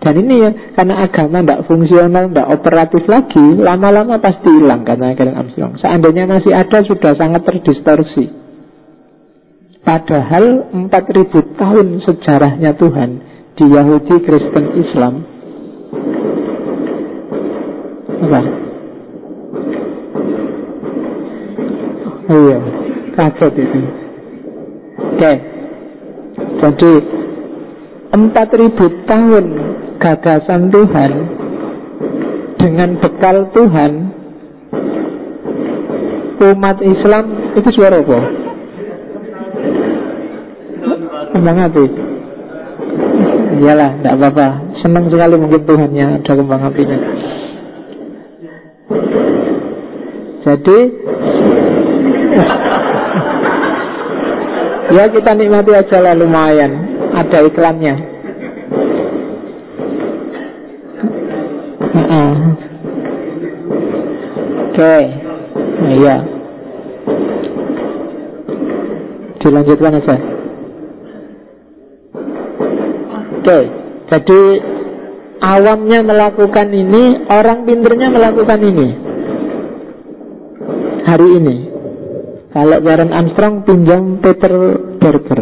Dan ini ya, karena agama tidak fungsional, tidak operatif lagi, lama-lama pasti hilang karena Karen Armstrong. Seandainya masih ada, sudah sangat terdistorsi. Padahal 4000 tahun sejarahnya Tuhan di Yahudi, Kristen, Islam apa? Oh iya, kaget itu. Oke, jadi 4000 tahun gagasan Tuhan dengan bekal Tuhan umat Islam itu suara apa? Kembang api Iyalah, tidak apa-apa. Senang sekali mungkin Tuhannya ada kembang apinya. Jadi [LAUGHS] Ya kita nikmati aja lah lumayan. Ada iklannya Oke. Okay. Iya. Dilanjutkan aja. Oke. Okay. Jadi Awamnya melakukan ini Orang pinternya melakukan ini. Hari ini. Kalau Warren Armstrong pinjam Peter Berger.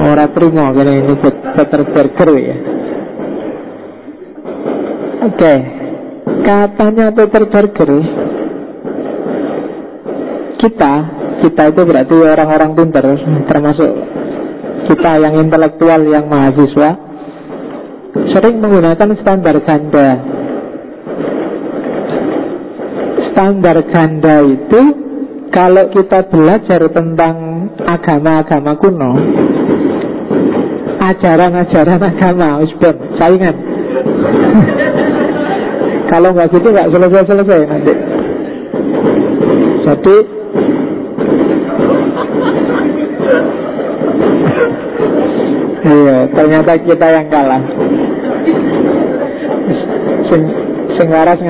Orang terima karena ini Peter Berger ya Oke okay. Katanya Peter Berger Kita Kita itu berarti orang-orang pinter Termasuk kita yang intelektual yang mahasiswa sering menggunakan standar ganda. Standar ganda itu kalau kita belajar tentang agama-agama kuno, ajaran-ajaran agama, usben, saingan. [LAUGHS] kalau nggak gitu nggak selesai-selesai nanti. Jadi Iya, ternyata kita yang kalah. Sing sing waras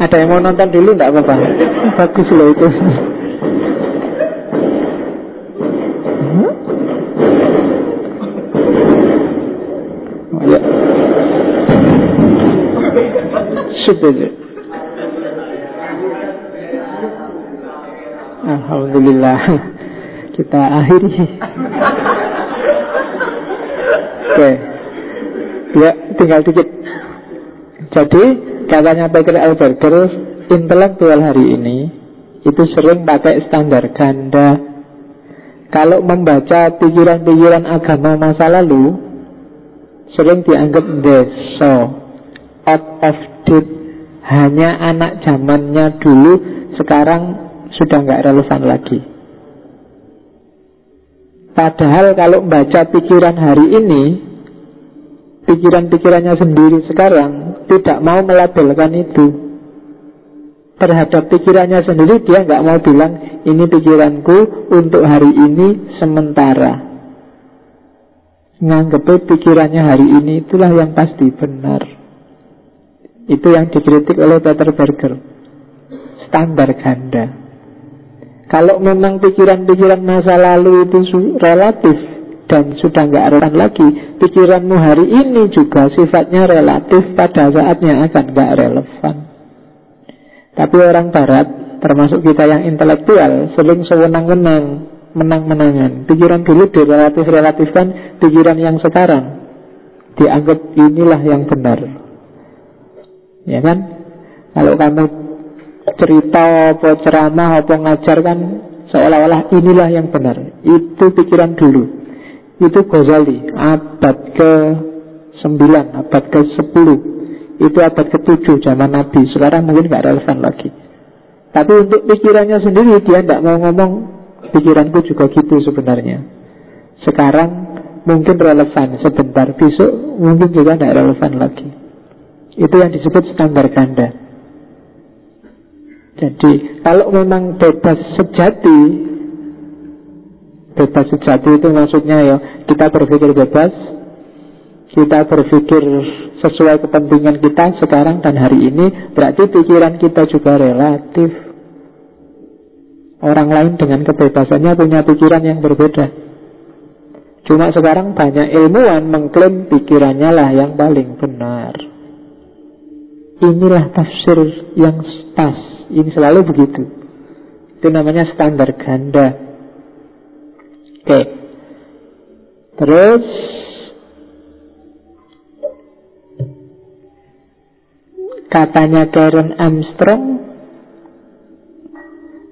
Ada yang mau nonton dulu enggak apa-apa? Bagus loh itu. Alhamdulillah kita akhiri. Oke, ya tinggal dikit. Jadi katanya Peter Alberger, intelektual hari ini itu sering pakai standar ganda. Kalau membaca pikiran-pikiran agama masa lalu, sering dianggap deso, out of date, hanya anak zamannya dulu, sekarang sudah nggak relevan lagi. Padahal kalau baca pikiran hari ini Pikiran-pikirannya sendiri sekarang Tidak mau melabelkan itu. Terhadap pikirannya sendiri Dia nggak mau bilang Ini pikiranku untuk hari ini sementara. Nganggep pikirannya hari ini Itulah yang pasti benar Itu yang dikritik oleh Peter Berger Standar ganda kalau memang pikiran-pikiran masa lalu itu relatif dan sudah nggak relevan lagi, pikiranmu hari ini juga sifatnya relatif pada saatnya akan nggak relevan. Tapi orang Barat, termasuk kita yang intelektual, sering sewenang-wenang, menang-menangan. Pikiran dulu direlatif-relatifkan, pikiran yang sekarang dianggap inilah yang benar. Ya kan? Kalau kamu cerita apa ceramah apa ngajar kan seolah-olah inilah yang benar. Itu pikiran dulu. Itu Ghazali abad ke 9, abad ke 10. Itu abad ke 7 zaman Nabi. Sekarang mungkin nggak relevan lagi. Tapi untuk pikirannya sendiri dia tidak mau ngomong pikiranku juga gitu sebenarnya. Sekarang mungkin relevan sebentar, besok mungkin juga tidak relevan lagi. Itu yang disebut standar ganda. Jadi kalau memang bebas sejati Bebas sejati itu maksudnya ya Kita berpikir bebas Kita berpikir sesuai kepentingan kita sekarang dan hari ini Berarti pikiran kita juga relatif. Orang lain dengan kebebasannya punya pikiran yang berbeda. Cuma sekarang banyak ilmuwan mengklaim pikirannya lah yang paling benar Inilah tafsir yang pas ini selalu begitu. Itu namanya standar ganda. Oke. Terus katanya Karen Armstrong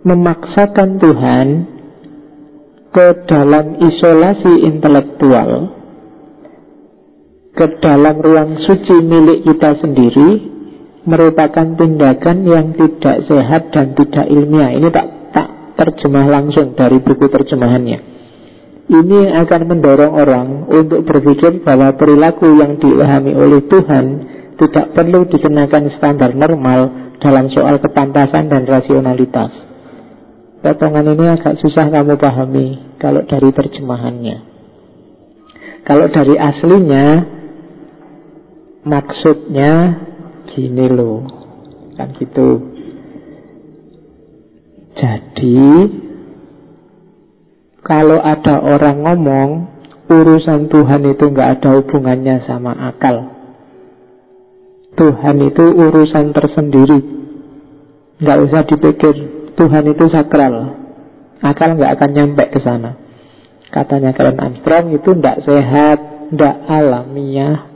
memaksakan Tuhan ke dalam isolasi intelektual ke dalam ruang suci milik kita sendiri merupakan tindakan yang tidak sehat dan tidak ilmiah. Ini tak tak terjemah langsung dari buku terjemahannya. Ini akan mendorong orang untuk berpikir bahwa perilaku yang diilhami oleh Tuhan tidak perlu dikenakan standar normal dalam soal kepantasan dan rasionalitas. Potongan ini agak susah kamu pahami kalau dari terjemahannya. Kalau dari aslinya, maksudnya gini loh kan gitu. Jadi kalau ada orang ngomong urusan Tuhan itu nggak ada hubungannya sama akal. Tuhan itu urusan tersendiri. Nggak usah dipikir Tuhan itu sakral. Akal nggak akan nyampe ke sana. Katanya Karen Armstrong itu nggak sehat nggak alamiah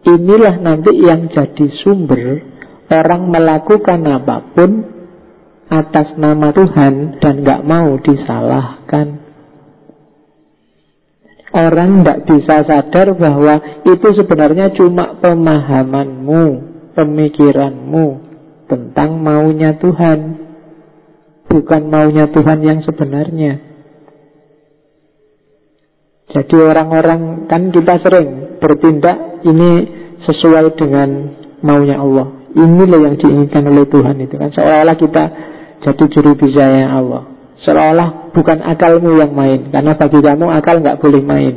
Inilah nanti yang jadi sumber orang melakukan apa pun atas nama Tuhan dan nggak mau disalahkan. Orang tidak bisa sadar bahwa itu sebenarnya cuma pemahamanmu, pemikiranmu tentang maunya Tuhan, bukan maunya Tuhan yang sebenarnya. Jadi orang-orang kan kita sering bertindak ini sesuai dengan maunya Allah. Inilah yang diinginkan oleh Tuhan itu kan seolah-olah kita jadi juru bicara Allah. Seolah-olah bukan akalmu yang main karena bagi kamu akal nggak boleh main.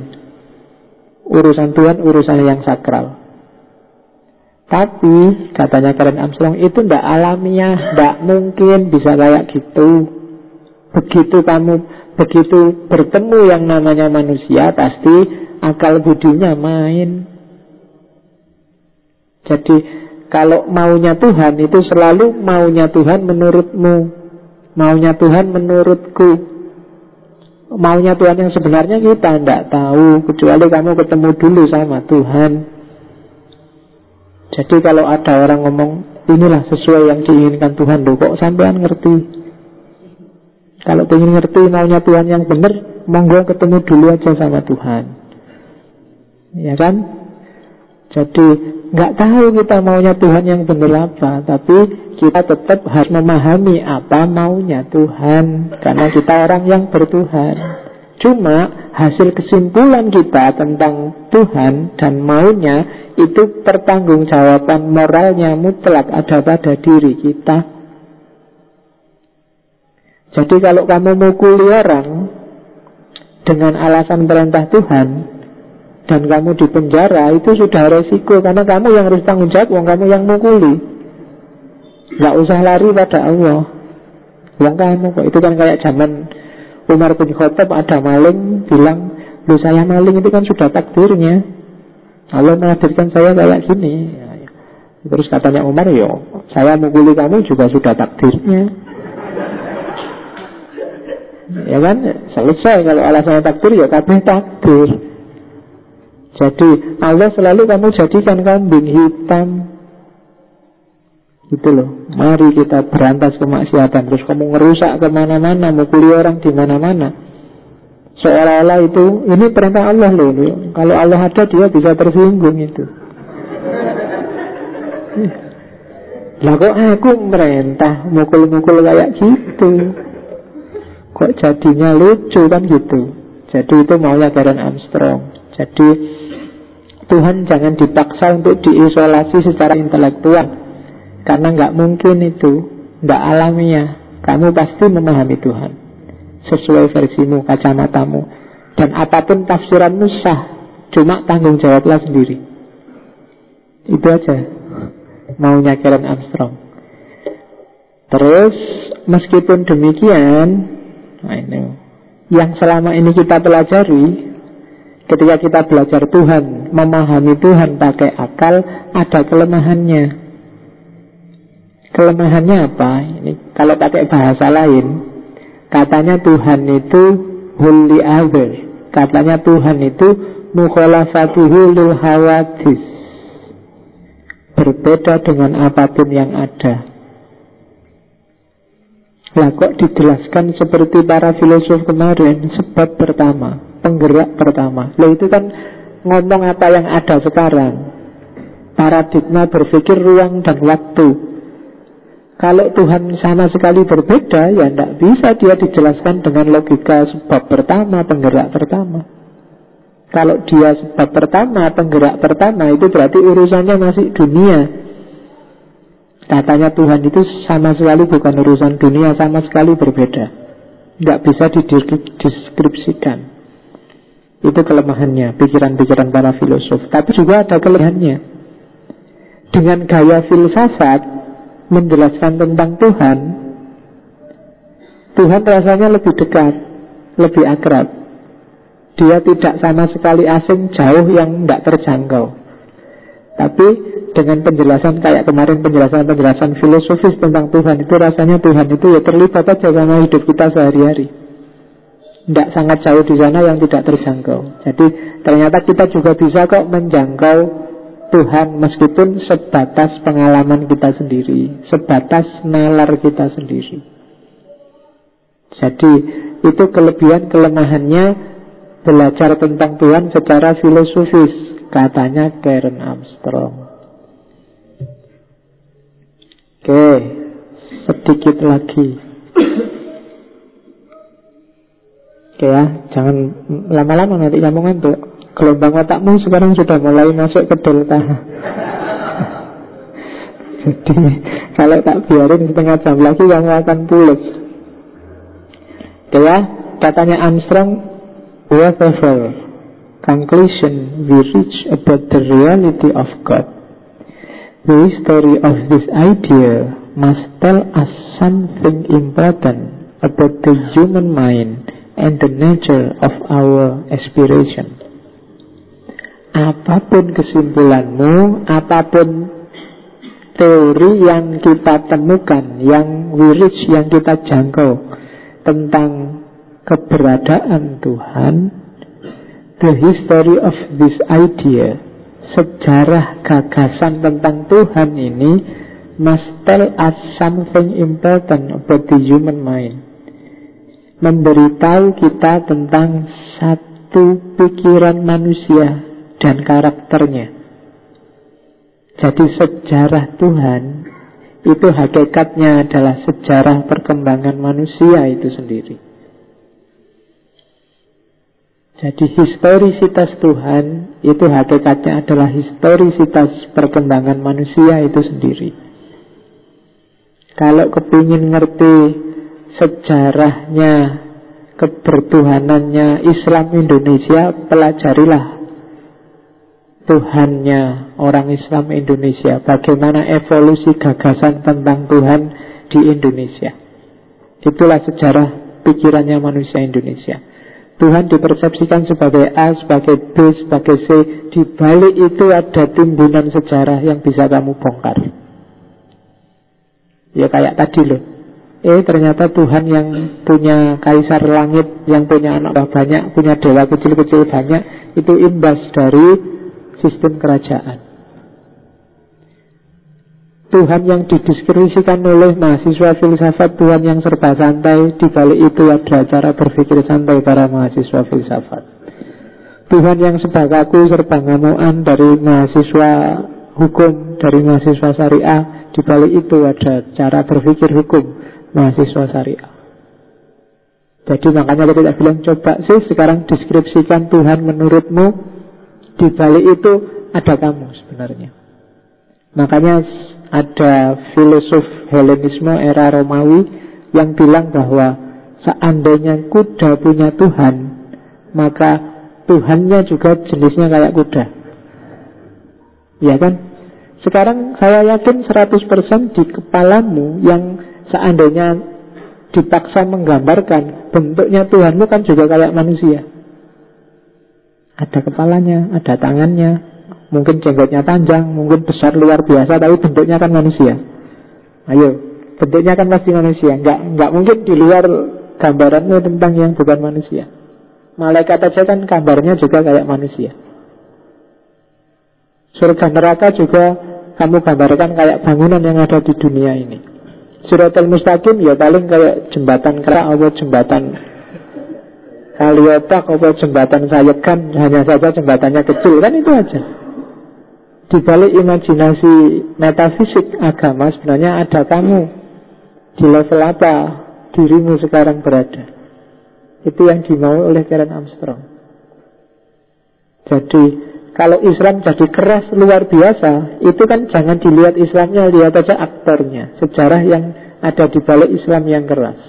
Urusan Tuhan urusan yang sakral. Tapi katanya Karen Armstrong itu tidak alamiah, tidak mungkin bisa kayak gitu. Begitu kamu Begitu bertemu yang namanya manusia Pasti akal budinya main Jadi kalau maunya Tuhan itu selalu maunya Tuhan menurutmu. Maunya Tuhan menurutku. Maunya Tuhan yang sebenarnya kita tidak tahu Kecuali kamu ketemu dulu sama Tuhan. Jadi kalau ada orang ngomong Inilah sesuai yang diinginkan Tuhan. Loh kok sampean ngerti? Kalau ingin ngerti maunya Tuhan yang benar, monggo ketemu dulu aja sama Tuhan. Ya kan? Jadi nggak tahu kita maunya Tuhan yang benar apa, tapi kita tetap harus memahami apa maunya Tuhan, karena kita orang yang bertuhan. Cuma hasil kesimpulan kita tentang Tuhan dan maunya itu pertanggungjawaban moralnya mutlak ada pada diri kita. Jadi kalau kamu mukuli orang dengan alasan perintah Tuhan dan kamu di penjara itu sudah resiko karena kamu yang harus tanggung jawab, wong kamu yang mukuli. Gak usah lari pada Allah. Wong kamu kok itu kan kayak zaman Umar bin Khattab ada maling bilang, "Lu saya maling itu kan sudah takdirnya. Allah menghadirkan saya kayak gini." Terus katanya Umar, "Yo, saya mukuli kamu juga sudah takdirnya." Ya kan? Selesai kalau alasannya takdir ya kabeh takdir. Jadi Allah selalu kamu jadikan kambing hitam. Itu loh. Mari kita berantas kemaksiatan. Terus kamu ngerusak ke mana-mana, mukuli orang di mana-mana. Seolah-olah itu ini perintah Allah loh. Kalau Allah ada dia bisa tersinggung itu. Lah kok aku merintah mukul-mukul kayak gitu. Kok jadinya lucu kan gitu Jadi itu maunya Karen Armstrong Jadi Tuhan jangan dipaksa untuk diisolasi secara intelektual. Karena nggak mungkin itu Tidak alamiah. Kamu pasti memahami Tuhan. Sesuai versimu, kacamatamu. Dan apa pun tafsiranmu sah. Cuma tanggung jawablah sendiri. Itu aja. Maunya Karen Armstrong. Terus meskipun demikian Nah ini. Yang selama ini kita pelajari Ketika kita belajar Tuhan, memahami Tuhan pakai akal, ada kelemahannya. Kelemahannya apa? Ini kalau pakai bahasa lain, katanya Tuhan itu holy other. Katanya Tuhan itu mukhalafatuhu lil hawadis. Berbeda dengan apa pun yang ada. Lah kok dijelaskan seperti para filosof kemarin Sebab pertama penggerak pertama. Lah itu kan ngomong apa yang ada sekarang. Paradigma berpikir ruang dan waktu. Kalau Tuhan sama sekali berbeda, ya tidak bisa dia dijelaskan dengan logika sebab pertama, penggerak pertama. Kalau dia sebab pertama, penggerak pertama, itu berarti urusannya masih dunia. Katanya Tuhan itu sama sekali bukan urusan dunia, sama sekali berbeda. Tidak bisa dideskripsikan. Itu kelemahannya, pikiran-pikiran para filosof. Tapi juga ada kelebihannya. Dengan gaya filsafat menjelaskan tentang Tuhan, Tuhan rasanya lebih dekat, lebih akrab. Dia tidak sama sekali asing, jauh yang tidak terjangkau. Tapi dengan penjelasan kayak kemarin penjelasan-penjelasan filosofis tentang Tuhan itu rasanya Tuhan itu ya terlibat aja sama hidup kita sehari-hari tidak sangat jauh di sana yang tidak terjangkau. Jadi ternyata kita juga bisa kok menjangkau Tuhan meskipun sebatas pengalaman kita sendiri, sebatas nalar kita sendiri. Jadi itu kelebihan kelemahannya belajar tentang Tuhan secara filosofis, katanya Karen Armstrong. Oke, sedikit lagi. Ya, jangan lama-lama nanti kamu ngantuk. Gelombang otakmu sekarang sudah mulai masuk ke delta. [LAUGHS] Jadi kalau tak biarin setengah jam lagi kamu akan pulas. Oke ya, katanya Armstrong, whatever conclusion we reach about the reality of God, the history of this idea must tell us something important about the human mind and the nature of our aspiration. Apa pun kesimpulanmu, apa pun teori yang kita temukan, yang reach, yang kita jangkau tentang keberadaan Tuhan, the history of this idea, sejarah gagasan tentang Tuhan ini must tell us something important about the human mind memberitahu kita tentang satu pikiran manusia dan karakternya. Jadi sejarah Tuhan itu hakikatnya adalah sejarah perkembangan manusia itu sendiri. Jadi historisitas Tuhan itu hakikatnya adalah historisitas perkembangan manusia itu sendiri. Kalau kepingin ngerti sejarahnya, kebertuhanannya Islam Indonesia, pelajarilah Tuhannya orang Islam Indonesia, bagaimana evolusi gagasan tentang Tuhan di Indonesia. Itulah sejarah pikirannya manusia Indonesia. Tuhan dipersepsikan sebagai A, sebagai B, sebagai C. Di balik itu ada timbunan sejarah yang bisa kamu bongkar. Ya kayak tadi loh. Eh ternyata Tuhan yang punya kaisar langit Yang punya anak banyak Punya dewa kecil-kecil banyak Itu imbas dari sistem kerajaan. Tuhan yang dideskripsikan oleh mahasiswa filsafat Tuhan yang serba santai Di balik itu ada cara berpikir santai para mahasiswa filsafat. Tuhan yang serba kaku, serba ngamuan Dari mahasiswa hukum, dari mahasiswa syariah Di balik itu ada cara berpikir hukum mahasiswa syariah. Jadi makanya kita bilang coba sih sekarang deskripsikan Tuhan menurutmu di balik itu ada kamu sebenarnya. Makanya ada filosof Helenisme era Romawi yang bilang bahwa seandainya kuda punya Tuhan, maka Tuhannya juga jenisnya kayak kuda. Ya kan? Sekarang saya yakin 100% di kepalamu yang seandainya dipaksa menggambarkan bentuknya Tuhanmu kan juga kayak manusia. Ada kepalanya, ada tangannya, mungkin jenggotnya panjang, mungkin besar luar biasa, tapi bentuknya kan manusia. Ayo, bentuknya kan pasti manusia. Enggak, enggak mungkin di luar gambaranmu tentang yang bukan manusia. Malaikat aja kan kabarnya juga kayak manusia. Surga neraka juga kamu gambarkan kayak bangunan yang ada di dunia ini. Suratul Mustaqim ya paling kayak jembatan kerak atau jembatan kaliotak atau jembatan sayekan hanya saja jembatannya kecil kan itu aja. Di balik imajinasi metafisik agama sebenarnya ada kamu di level apa dirimu sekarang berada. Itu yang dimau oleh Karen Armstrong. Jadi kalau Islam jadi keras luar biasa, itu kan jangan dilihat Islamnya, lihat aja aktornya, sejarah yang ada di balik Islam yang keras.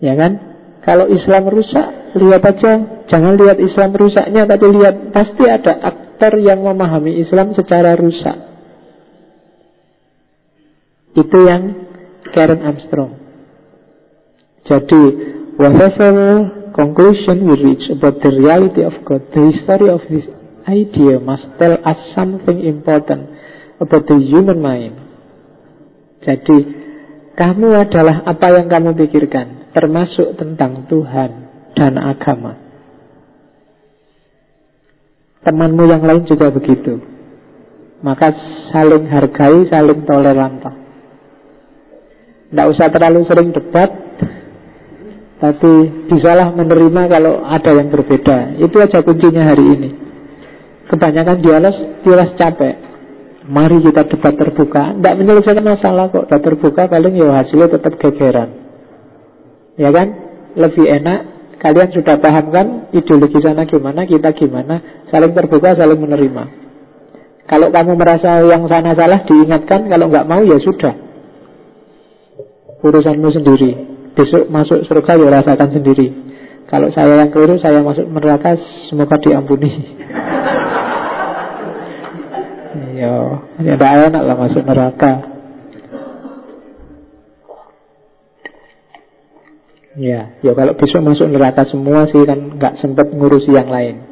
Ya kan? Kalau Islam rusak, lihat aja, jangan lihat Islam rusaknya, tapi lihat pasti ada aktor yang memahami Islam secara rusak. Itu yang Karen Armstrong. Jadi, whatever conclusion we reach about the reality of God, the history of this idea must tell us something important about the human mind. Jadi, kamu adalah apa yang kamu pikirkan, termasuk tentang Tuhan dan agama. Temanmu yang lain juga begitu. Maka saling hargai, saling toleran. Tidak usah terlalu sering debat, tapi bisalah menerima kalau ada yang berbeda. Itu aja kuncinya hari ini. Kebanyakan dialog, dialog capek. Mari kita debat terbuka. Tidak menyelesaikan masalah kok. Debat terbuka paling ya hasilnya tetap gegeran. Ya kan? Lebih enak. Kalian sudah paham kan Ideologi sana gimana, kita gimana? Saling terbuka, saling menerima. Kalau kamu merasa yang sana salah Diingatkan, kalau nggak mau ya sudah. Urusanmu sendiri Besok masuk surga ya rasakan sendiri. Kalau saya yang keliru saya masuk neraka Semoga diampuni. [LAUGHS] Ya, ya tidak enak lah masuk neraka. Ya, ya kalau besok masuk neraka semua sih kan nggak sempat ngurusi yang lain.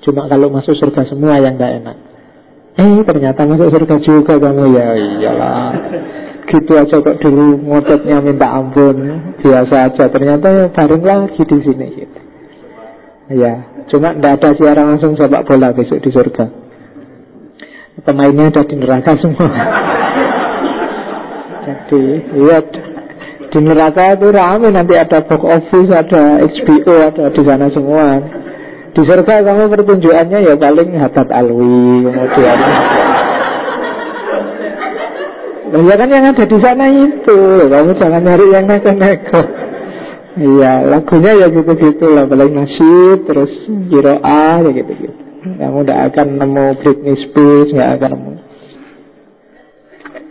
Cuma kalau masuk surga semua yang nggak enak. Eh ternyata masuk surga juga kamu. Ya iyalah gitu aja kok dulu ngototnya minta ampun biasa aja. Ternyata ya bareng lagi di sini gitu. Ya cuma tidak ada siaran langsung sepak bola besok di surga. Pemainnya ada di neraka semua. [LAUGHS] Jadi lihat di neraka itu rame. Nanti ada box office ada HBO ada di sana semua. Di surga kamu pertunjukannya ya paling Hadat Alwi kemudian Loh, ya kan yang ada di sana itu. Kamu jangan nyari yang neko-neko Iya lagunya ya gitu-gitu lah. Paling nasyid Terus A ya gitu-gitu. Kamu tidak akan nemu Britney Spears Tidak akan nemu. Oke.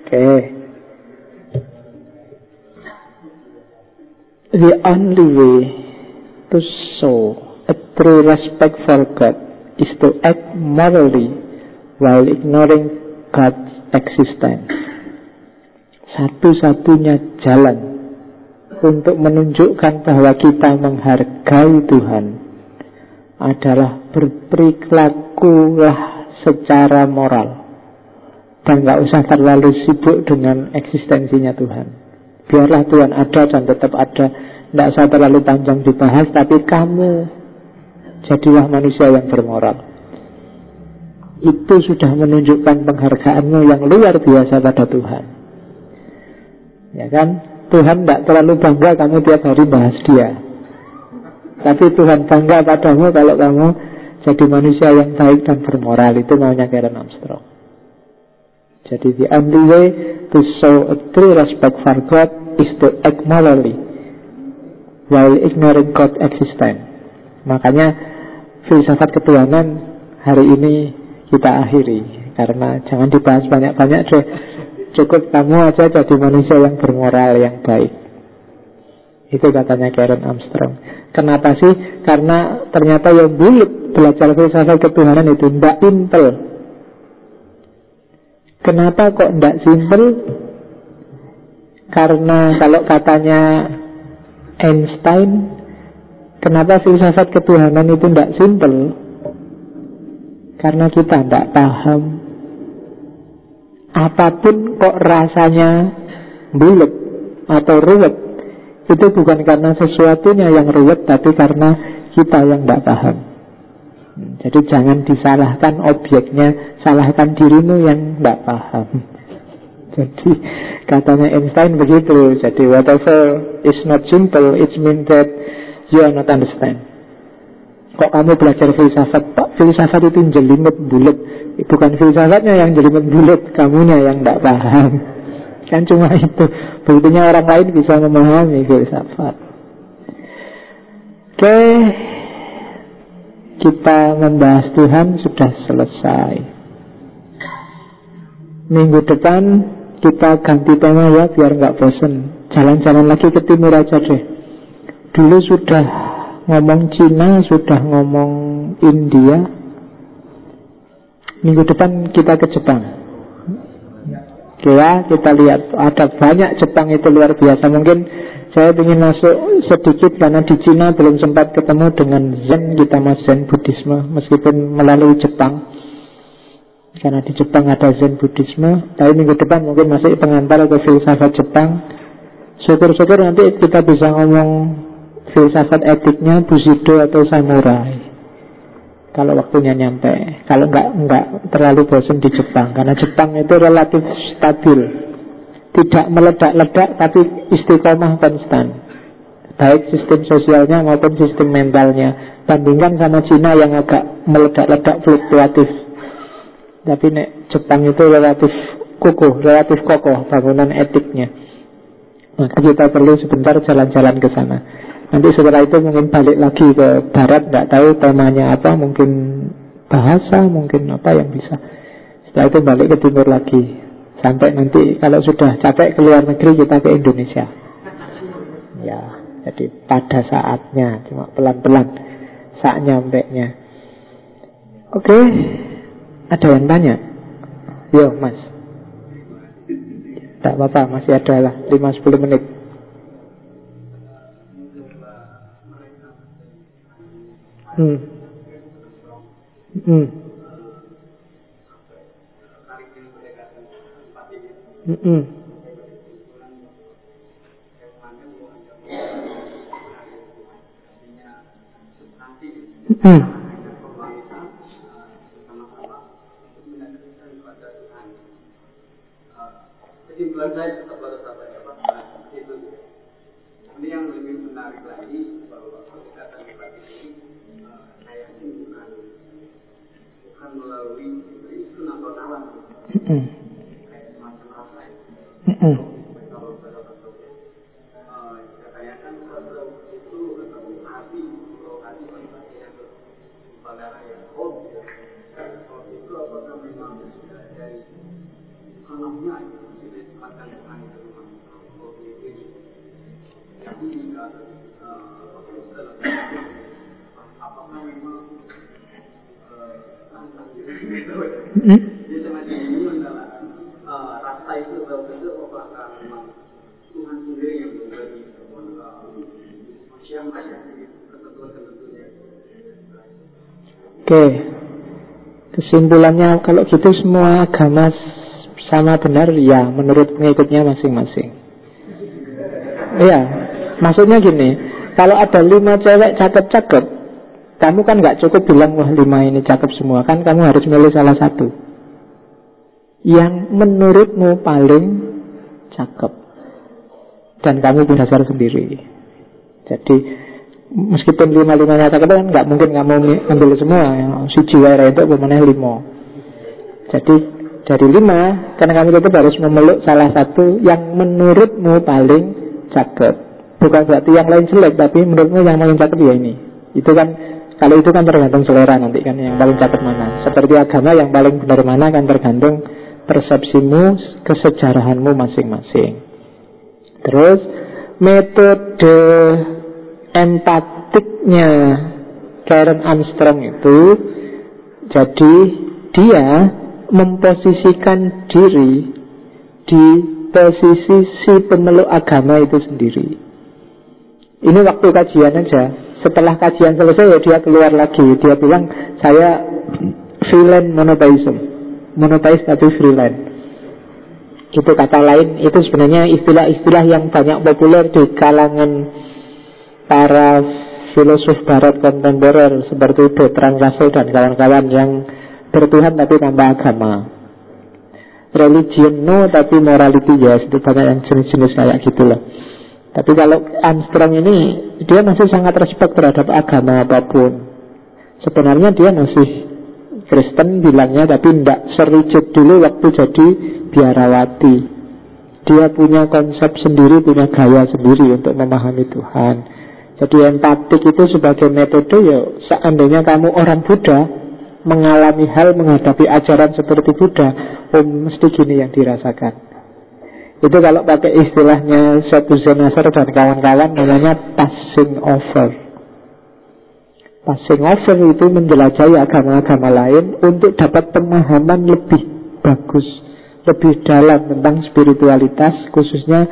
Okay. The only way to show a true respect for God is to act morally while ignoring God's existence satu-satunya jalan untuk menunjukkan bahwa kita menghargai Tuhan adalah berperilakulah secara moral dan nggak usah terlalu sibuk dengan eksistensinya Tuhan. Biarlah Tuhan ada dan tetap ada, tidak usah terlalu panjang dibahas, tapi kamu jadilah manusia yang bermoral. Itu sudah menunjukkan penghargaanmu yang luar biasa pada Tuhan. Ya kan? Tuhan tidak terlalu bangga kamu tiap hari bahas dia. Tapi Tuhan bangga padamu kalau kamu jadi manusia yang baik dan bermoral. Itu maunya Karen Armstrong. Jadi the only way to show a true respect for God is to act morally while ignoring God existence. Makanya filsafat ketuhanan hari ini kita akhiri Karena jangan dibahas banyak-banyak deh Cukup kamu aja jadi manusia yang bermoral, yang baik Itu katanya Karen Armstrong Kenapa sih? Karena ternyata yang bulat belajar filsafat ketuhanan itu Tidak intel Kenapa kok tidak simpel? Karena kalau katanya Einstein Kenapa filsafat ketuhanan itu tidak simpel? Karena kita tidak paham Apa pun kok rasanya bulat atau ruwet Itu bukan karena sesuatunya yang ruwet Tapi karena kita yang tidak paham. Jadi jangan disalahkan objeknya Salahkan dirimu yang tidak paham. Jadi katanya Einstein begitu. Jadi whatever is not simple It means that you are not understand. Kok kamu belajar filsafat? Pak filsafat itu jelimet bulat Bukan filsafatnya yang jelimet bulat Kamunya yang tidak paham. Kan cuma itu. Buktinya orang lain bisa memahami filsafat. Oke. Kita membahas Tuhan sudah selesai. Minggu depan kita ganti tema ya biar nggak bosen. Jalan-jalan lagi ke timur aja deh. Dulu sudah ngomong Cina, sudah ngomong India. Minggu depan kita ke Jepang. Ya, kita lihat ada banyak Jepang itu luar biasa. Mungkin saya ingin masuk sedikit karena di Cina belum sempat ketemu dengan Zen, kita mas Zen Buddhisme meskipun melalui Jepang. Karena di Jepang ada Zen Buddhisme, tapi minggu depan mungkin masih pengantar ke filsafat Jepang. Syukur-syukur nanti kita bisa ngomong filsafat etiknya Bushido atau samurai kalau waktunya nyampe. Kalau nggak nggak terlalu bosan di Jepang. Karena Jepang itu relatif stabil. Tidak meledak-ledak tapi istiqomah konstan. Baik sistem sosialnya maupun sistem mentalnya. Bandingkan sama Cina yang agak meledak-ledak fluktuatif. Tapi nek Jepang itu relatif kukuh relatif kokoh bangunan etiknya. Maka kita perlu sebentar jalan-jalan ke sana Nanti setelah itu mungkin balik lagi ke barat Tidak tahu temanya apa Mungkin bahasa, mungkin apa yang bisa. Setelah itu balik ke timur lagi. Sampai nanti kalau sudah capek ke luar negeri kita ke Indonesia. Ya, jadi pada saatnya Cuma pelan-pelan Saat nyampe nya Oke Ada yang tanya? Yo mas. Tidak apa-apa, masih ada lah 5-10 menit Hmm. Hmm. Hmm. Hmm. Kesimpulan saya kalau Oke, kesimpulannya kalau gitu semua agama sama benar ya menurut pengikutnya masing-masing. Iya, maksudnya gini, kalau ada lima cewek cakep-cakep, kamu kan nggak cukup bilang wah lima ini cakep semua kan kamu harus milih salah satu yang menurutmu paling cakep dan kamu punya sendiri. Jadi meskipun lima limanya cakep kan nggak mungkin kamu ambil semua ya. si jiwa itu bagaimana lima. Jadi dari lima karena kamu tetap harus memeluk salah satu yang menurutmu paling cakep. Bukan berarti yang lain jelek tapi menurutmu yang paling cakep ya ini. Itu kan Kalau itu kan tergantung selera nanti kan yang paling cakep mana. Seperti agama yang paling benar mana kan tergantung persepsimu, kesejarahanmu masing-masing. Terus metode empatiknya Karen Armstrong itu jadi dia memposisikan diri di posisi si pemeluk agama itu sendiri. Ini waktu kajian aja. Setelah kajian selesai ya dia keluar lagi. Dia bilang saya freelance monotheism. Monotheis tapi freelance. Itu kata lain, itu sebenarnya istilah-istilah yang banyak populer di kalangan para filosof barat kontemporer seperti Bertrand Russell dan kawan-kawan yang bertuhan tapi tanpa agama. Religion no tapi morality yes itu banyak yang jenis-jenis kayak gitulah. Tapi kalau Armstrong ini dia masih sangat respect terhadap agama apa pun. Sebenarnya dia masih Kristen bilangnya tapi tidak serigid dulu waktu jadi biarawati. Dia punya konsep sendiri, punya gaya sendiri untuk memahami Tuhan. Jadi empatik itu sebagai metode ya seandainya kamu orang Buddha mengalami hal menghadapi ajaran seperti Buddha, oh mesti gini yang dirasakan. Itu kalau pakai istilahnya Satu Zenasar dan kawan-kawan namanya passing over. Passing over itu menjelajahi agama-agama lain untuk dapat pemahaman lebih bagus, lebih dalam tentang spiritualitas, khususnya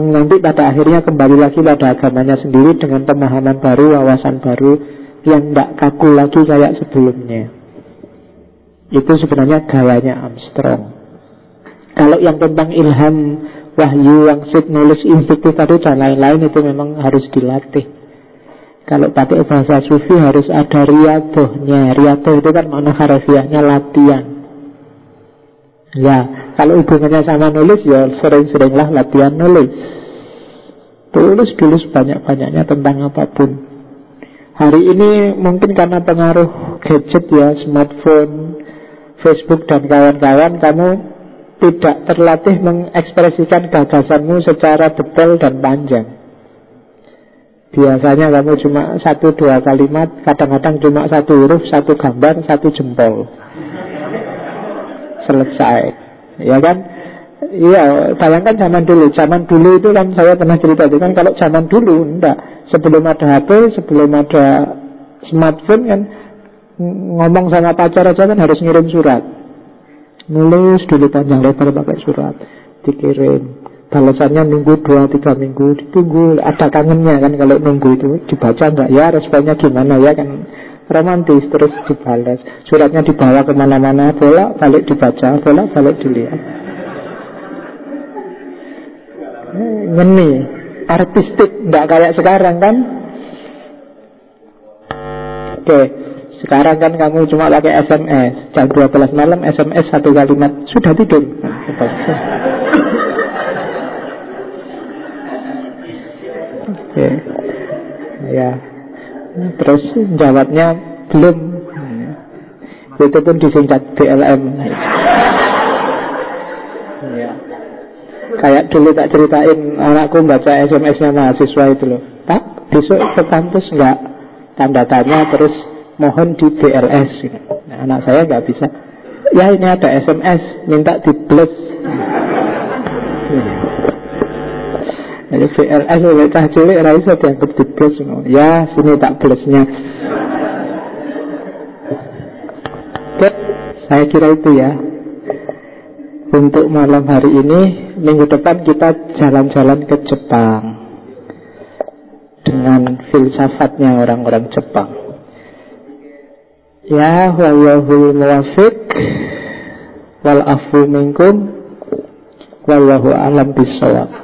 nanti pada akhirnya kembali lagi pada agamanya sendiri dengan pemahaman baru, wawasan baru yang tidak kaku lagi kayak sebelumnya. Itu sebenarnya gayanya Armstrong. Kalau yang tentang ilham, wahyu, wangsit, nulis, instruktif tadi dan lain-lain itu memang harus dilatih. Kalau pakai bahasa sufi harus ada riadohnya. Riadoh itu kan mana harafiahnya latihan. Ya, kalau hubungannya sama nulis ya sering-seringlah latihan nulis. Tulis dulu sebanyak-banyaknya tentang apa pun. Hari ini mungkin karena pengaruh gadget ya, smartphone, Facebook dan kawan-kawan, kamu tidak terlatih mengekspresikan gagasanmu secara detail dan panjang. Biasanya kamu cuma satu dua kalimat, kadang-kadang cuma satu huruf, satu gambar, satu jempol selesai. Ya kan? Iya, bayangkan zaman dulu. Zaman dulu itu kan saya pernah cerita itu kan kalau zaman dulu enggak. Sebelum ada HP, sebelum ada smartphone kan ngomong sama pacar aja kan harus ngirim surat. Nulis dulu panjang lebar pakai surat, dikirim. Balasannya nunggu dua tiga minggu, ditunggu. Ada kangennya kan kalau nunggu itu dibaca enggak ya responnya gimana ya kan romantis terus dibalas suratnya dibawa ke mana-mana bolak balik dibaca bolak balik dilihat. Ngeni artistik nggak kayak sekarang kan? Oke sekarang kan kamu cuma pakai SMS jam 12 malam SMS satu kalimat sudah tidur. Oke. Ya Terus jawabnya belum. Itu pun disingkat BLM ya. Kayak dulu tak ceritain Anakku baca SMS-nya mahasiswa itu loh. Tak, besok ke kampus enggak Tanda tanya terus Mohon di BLS nah, Anak saya enggak bisa. Ya ini ada SMS Minta di plus jadi VLS oleh cah cilik ra iso dianggap plus Ya, sini tak plusnya. Oke, saya kira itu ya. Untuk malam hari ini, minggu depan kita jalan-jalan ke Jepang dengan filsafatnya orang-orang Jepang. Ya, wallahu muwafiq wal afu minkum wallahu alam bisawab.